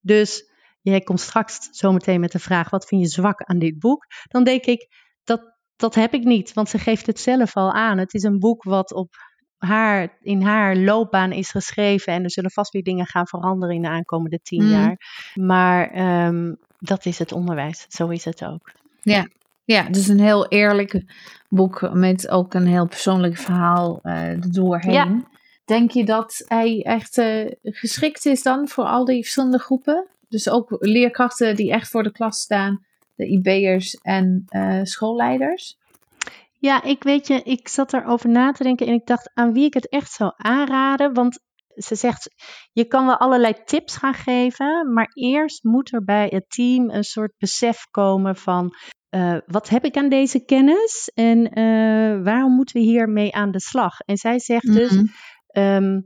Dus jij komt straks zometeen met de vraag: wat vind je zwak aan dit boek? Dan denk ik, dat, dat heb ik niet, want ze geeft het zelf al aan. Het is een boek wat op haar, in haar loopbaan is geschreven. En er zullen vast weer dingen gaan veranderen in de aankomende tien mm. jaar. Maar um, dat is het onderwijs. Zo is het ook. Ja, ja, dus een heel eerlijk boek met ook een heel persoonlijk verhaal uh, doorheen. Ja. Denk je dat hij echt uh, geschikt is dan voor al die verschillende groepen? Dus ook leerkrachten die echt voor de klas staan, de IB'ers en uh, schoolleiders? Ja, ik weet je, ik zat erover na te denken en ik dacht aan wie ik het echt zou aanraden. Want ze zegt, je kan wel allerlei tips gaan geven, maar eerst moet er bij het team een soort besef komen van uh, wat heb ik aan deze kennis en uh, waarom moeten we hiermee aan de slag? En zij zegt mm -hmm. dus, um,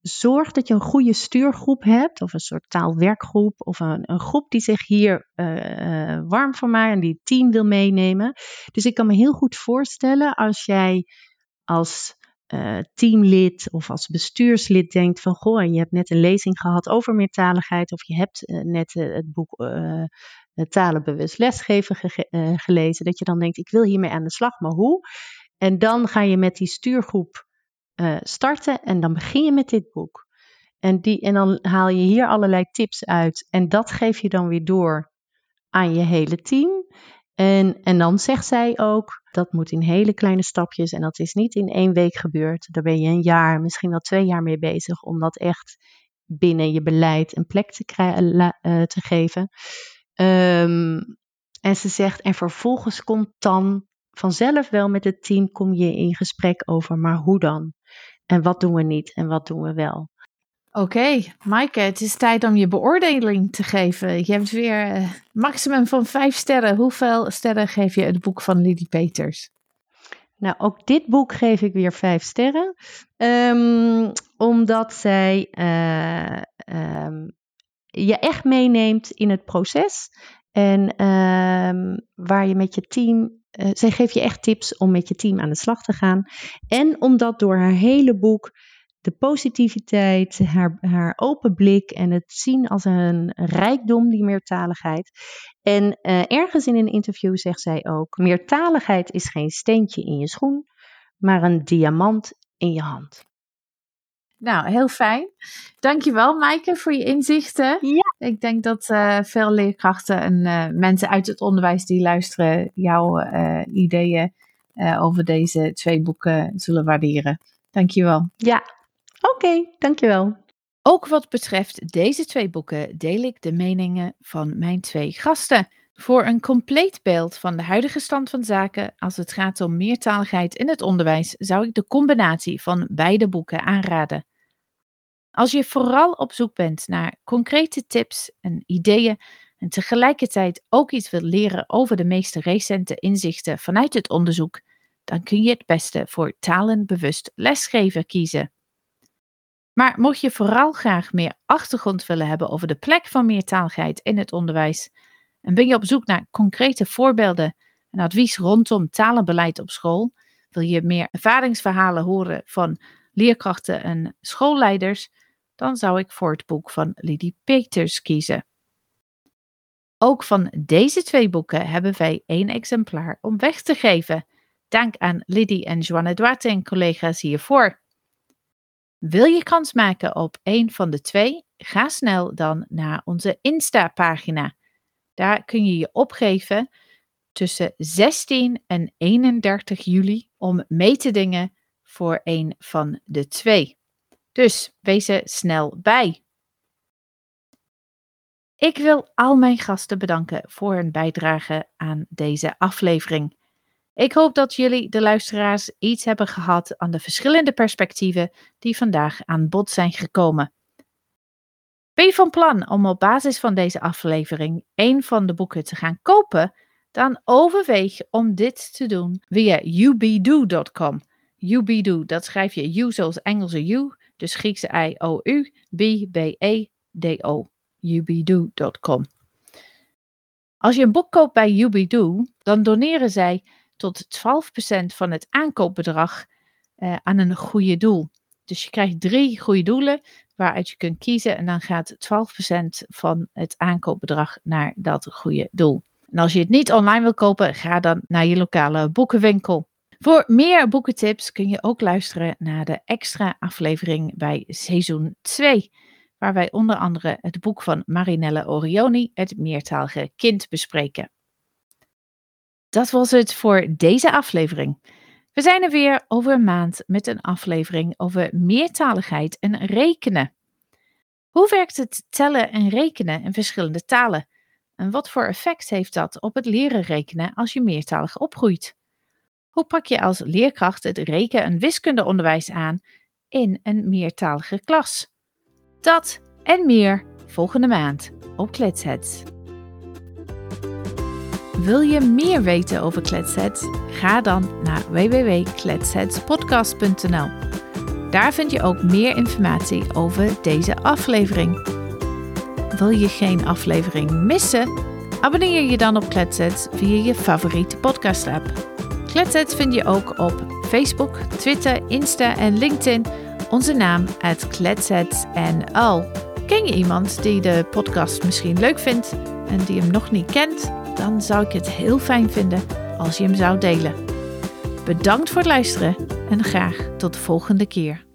zorg dat je een goede stuurgroep hebt, of een soort taalwerkgroep, of een, een groep die zich hier uh, warm voor maakt en die het team wil meenemen. Dus ik kan me heel goed voorstellen als jij als uh, teamlid of als bestuurslid denkt van goh, en je hebt net een lezing gehad over meertaligheid, of je hebt uh, net het boek talenbewust lesgeven ge gelezen, dat je dan denkt ik wil hiermee aan de slag, maar hoe? En dan ga je met die stuurgroep uh, starten en dan begin je met dit boek. En, die, en dan haal je hier allerlei tips uit en dat geef je dan weer door aan je hele team. En, en dan zegt zij ook, dat moet in hele kleine stapjes en dat is niet in één week gebeurd. Daar ben je een jaar, misschien wel twee jaar mee bezig om dat echt binnen je beleid een plek te, uh, te geven. Um, en ze zegt, en vervolgens komt dan vanzelf wel met het team, kom je in gesprek over, maar hoe dan? En wat doen we niet en wat doen we wel? Oké, okay, Maaike, het is tijd om je beoordeling te geven. Je hebt weer uh, maximum van vijf sterren. Hoeveel sterren geef je het boek van Lidie Peters? Nou, ook dit boek geef ik weer vijf sterren. Um, omdat zij uh, um, je echt meeneemt in het proces. En um, waar je met je team uh, zij geeft je echt tips om met je team aan de slag te gaan. En omdat door haar hele boek de positiviteit, haar, haar open blik en het zien als een rijkdom, die meertaligheid. En uh, ergens in een interview zegt zij ook: meertaligheid is geen steentje in je schoen, maar een diamant in je hand. Nou, heel fijn. Dankjewel, Maaike, voor je inzichten. Ja. Ik denk dat uh, veel leerkrachten en uh, mensen uit het onderwijs die luisteren jouw uh, ideeën over deze twee boeken zullen waarderen. Dankjewel. Ja, oké, okay, dankjewel. Ook wat betreft deze twee boeken deel ik de meningen van mijn twee gasten. Voor een compleet beeld van de huidige stand van zaken als het gaat om meertaligheid in het onderwijs zou ik de combinatie van beide boeken aanraden. Als je vooral op zoek bent naar concrete tips en ideeën en tegelijkertijd ook iets wilt leren over de meest recente inzichten vanuit het onderzoek, dan kun je het beste voor talenbewust lesgeven kiezen. Maar mocht je vooral graag meer achtergrond willen hebben over de plek van meertaligheid in het onderwijs, en ben je op zoek naar concrete voorbeelden en advies rondom talenbeleid op school? Wil je meer ervaringsverhalen horen van leerkrachten en schoolleiders? Dan zou ik voor het boek van Lidie Peters kiezen. Ook van deze twee boeken hebben wij één exemplaar om weg te geven. Dank aan Lidie en Joanne Duarte en collega's hiervoor. Wil je kans maken op één van de twee? Ga snel dan naar onze Insta-pagina. Daar kun je je opgeven tussen 16 en 31 juli om mee te dingen voor een van de twee. Dus wees er snel bij. Ik wil al mijn gasten bedanken voor hun bijdrage aan deze aflevering. Ik hoop dat jullie, de luisteraars, iets hebben gehad aan de verschillende perspectieven die vandaag aan bod zijn gekomen. Ben je van plan om op basis van deze aflevering een van de boeken te gaan kopen? Dan overweeg om dit te doen via ubdo.com. Ubdo, dat schrijf je U zoals Engelse U, dus Griekse I-O-U, B-B-E-D-O. ubdo.com. Als je een boek koopt bij Ubdo, dan doneren zij tot 12% van het aankoopbedrag uh, aan een goede doel. Dus je krijgt drie goede doelen waaruit je kunt kiezen en dan gaat 12% van het aankoopbedrag naar dat goede doel. En als je het niet online wil kopen, ga dan naar je lokale boekenwinkel. Voor meer boekentips kun je ook luisteren naar de extra aflevering bij seizoen 2, waar wij onder andere het boek van Marinelle Orioni, Het meertalige kind, bespreken. Dat was het voor deze aflevering. We zijn er weer over een maand met een aflevering over meertaligheid en rekenen. Hoe werkt het tellen en rekenen in verschillende talen? En wat voor effect heeft dat op het leren rekenen als je meertalig opgroeit? Hoe pak je als leerkracht het reken- en wiskundeonderwijs aan in een meertalige klas? Dat en meer volgende maand op Kletsheads. Wil je meer weten over Kletsheads? Ga dan naar www.kletsheadspodcast.nl. Daar vind je ook meer informatie over deze aflevering. Wil je geen aflevering missen? Abonneer je dan op Kletsets via je favoriete podcast app. Kletsets vind je ook op Facebook, Twitter, Insta en LinkedIn. Onze naam uit Kletsets en al. Ken je iemand die de podcast misschien leuk vindt en die hem nog niet kent? Dan zou ik het heel fijn vinden als je hem zou delen. Bedankt voor het luisteren en graag tot de volgende keer.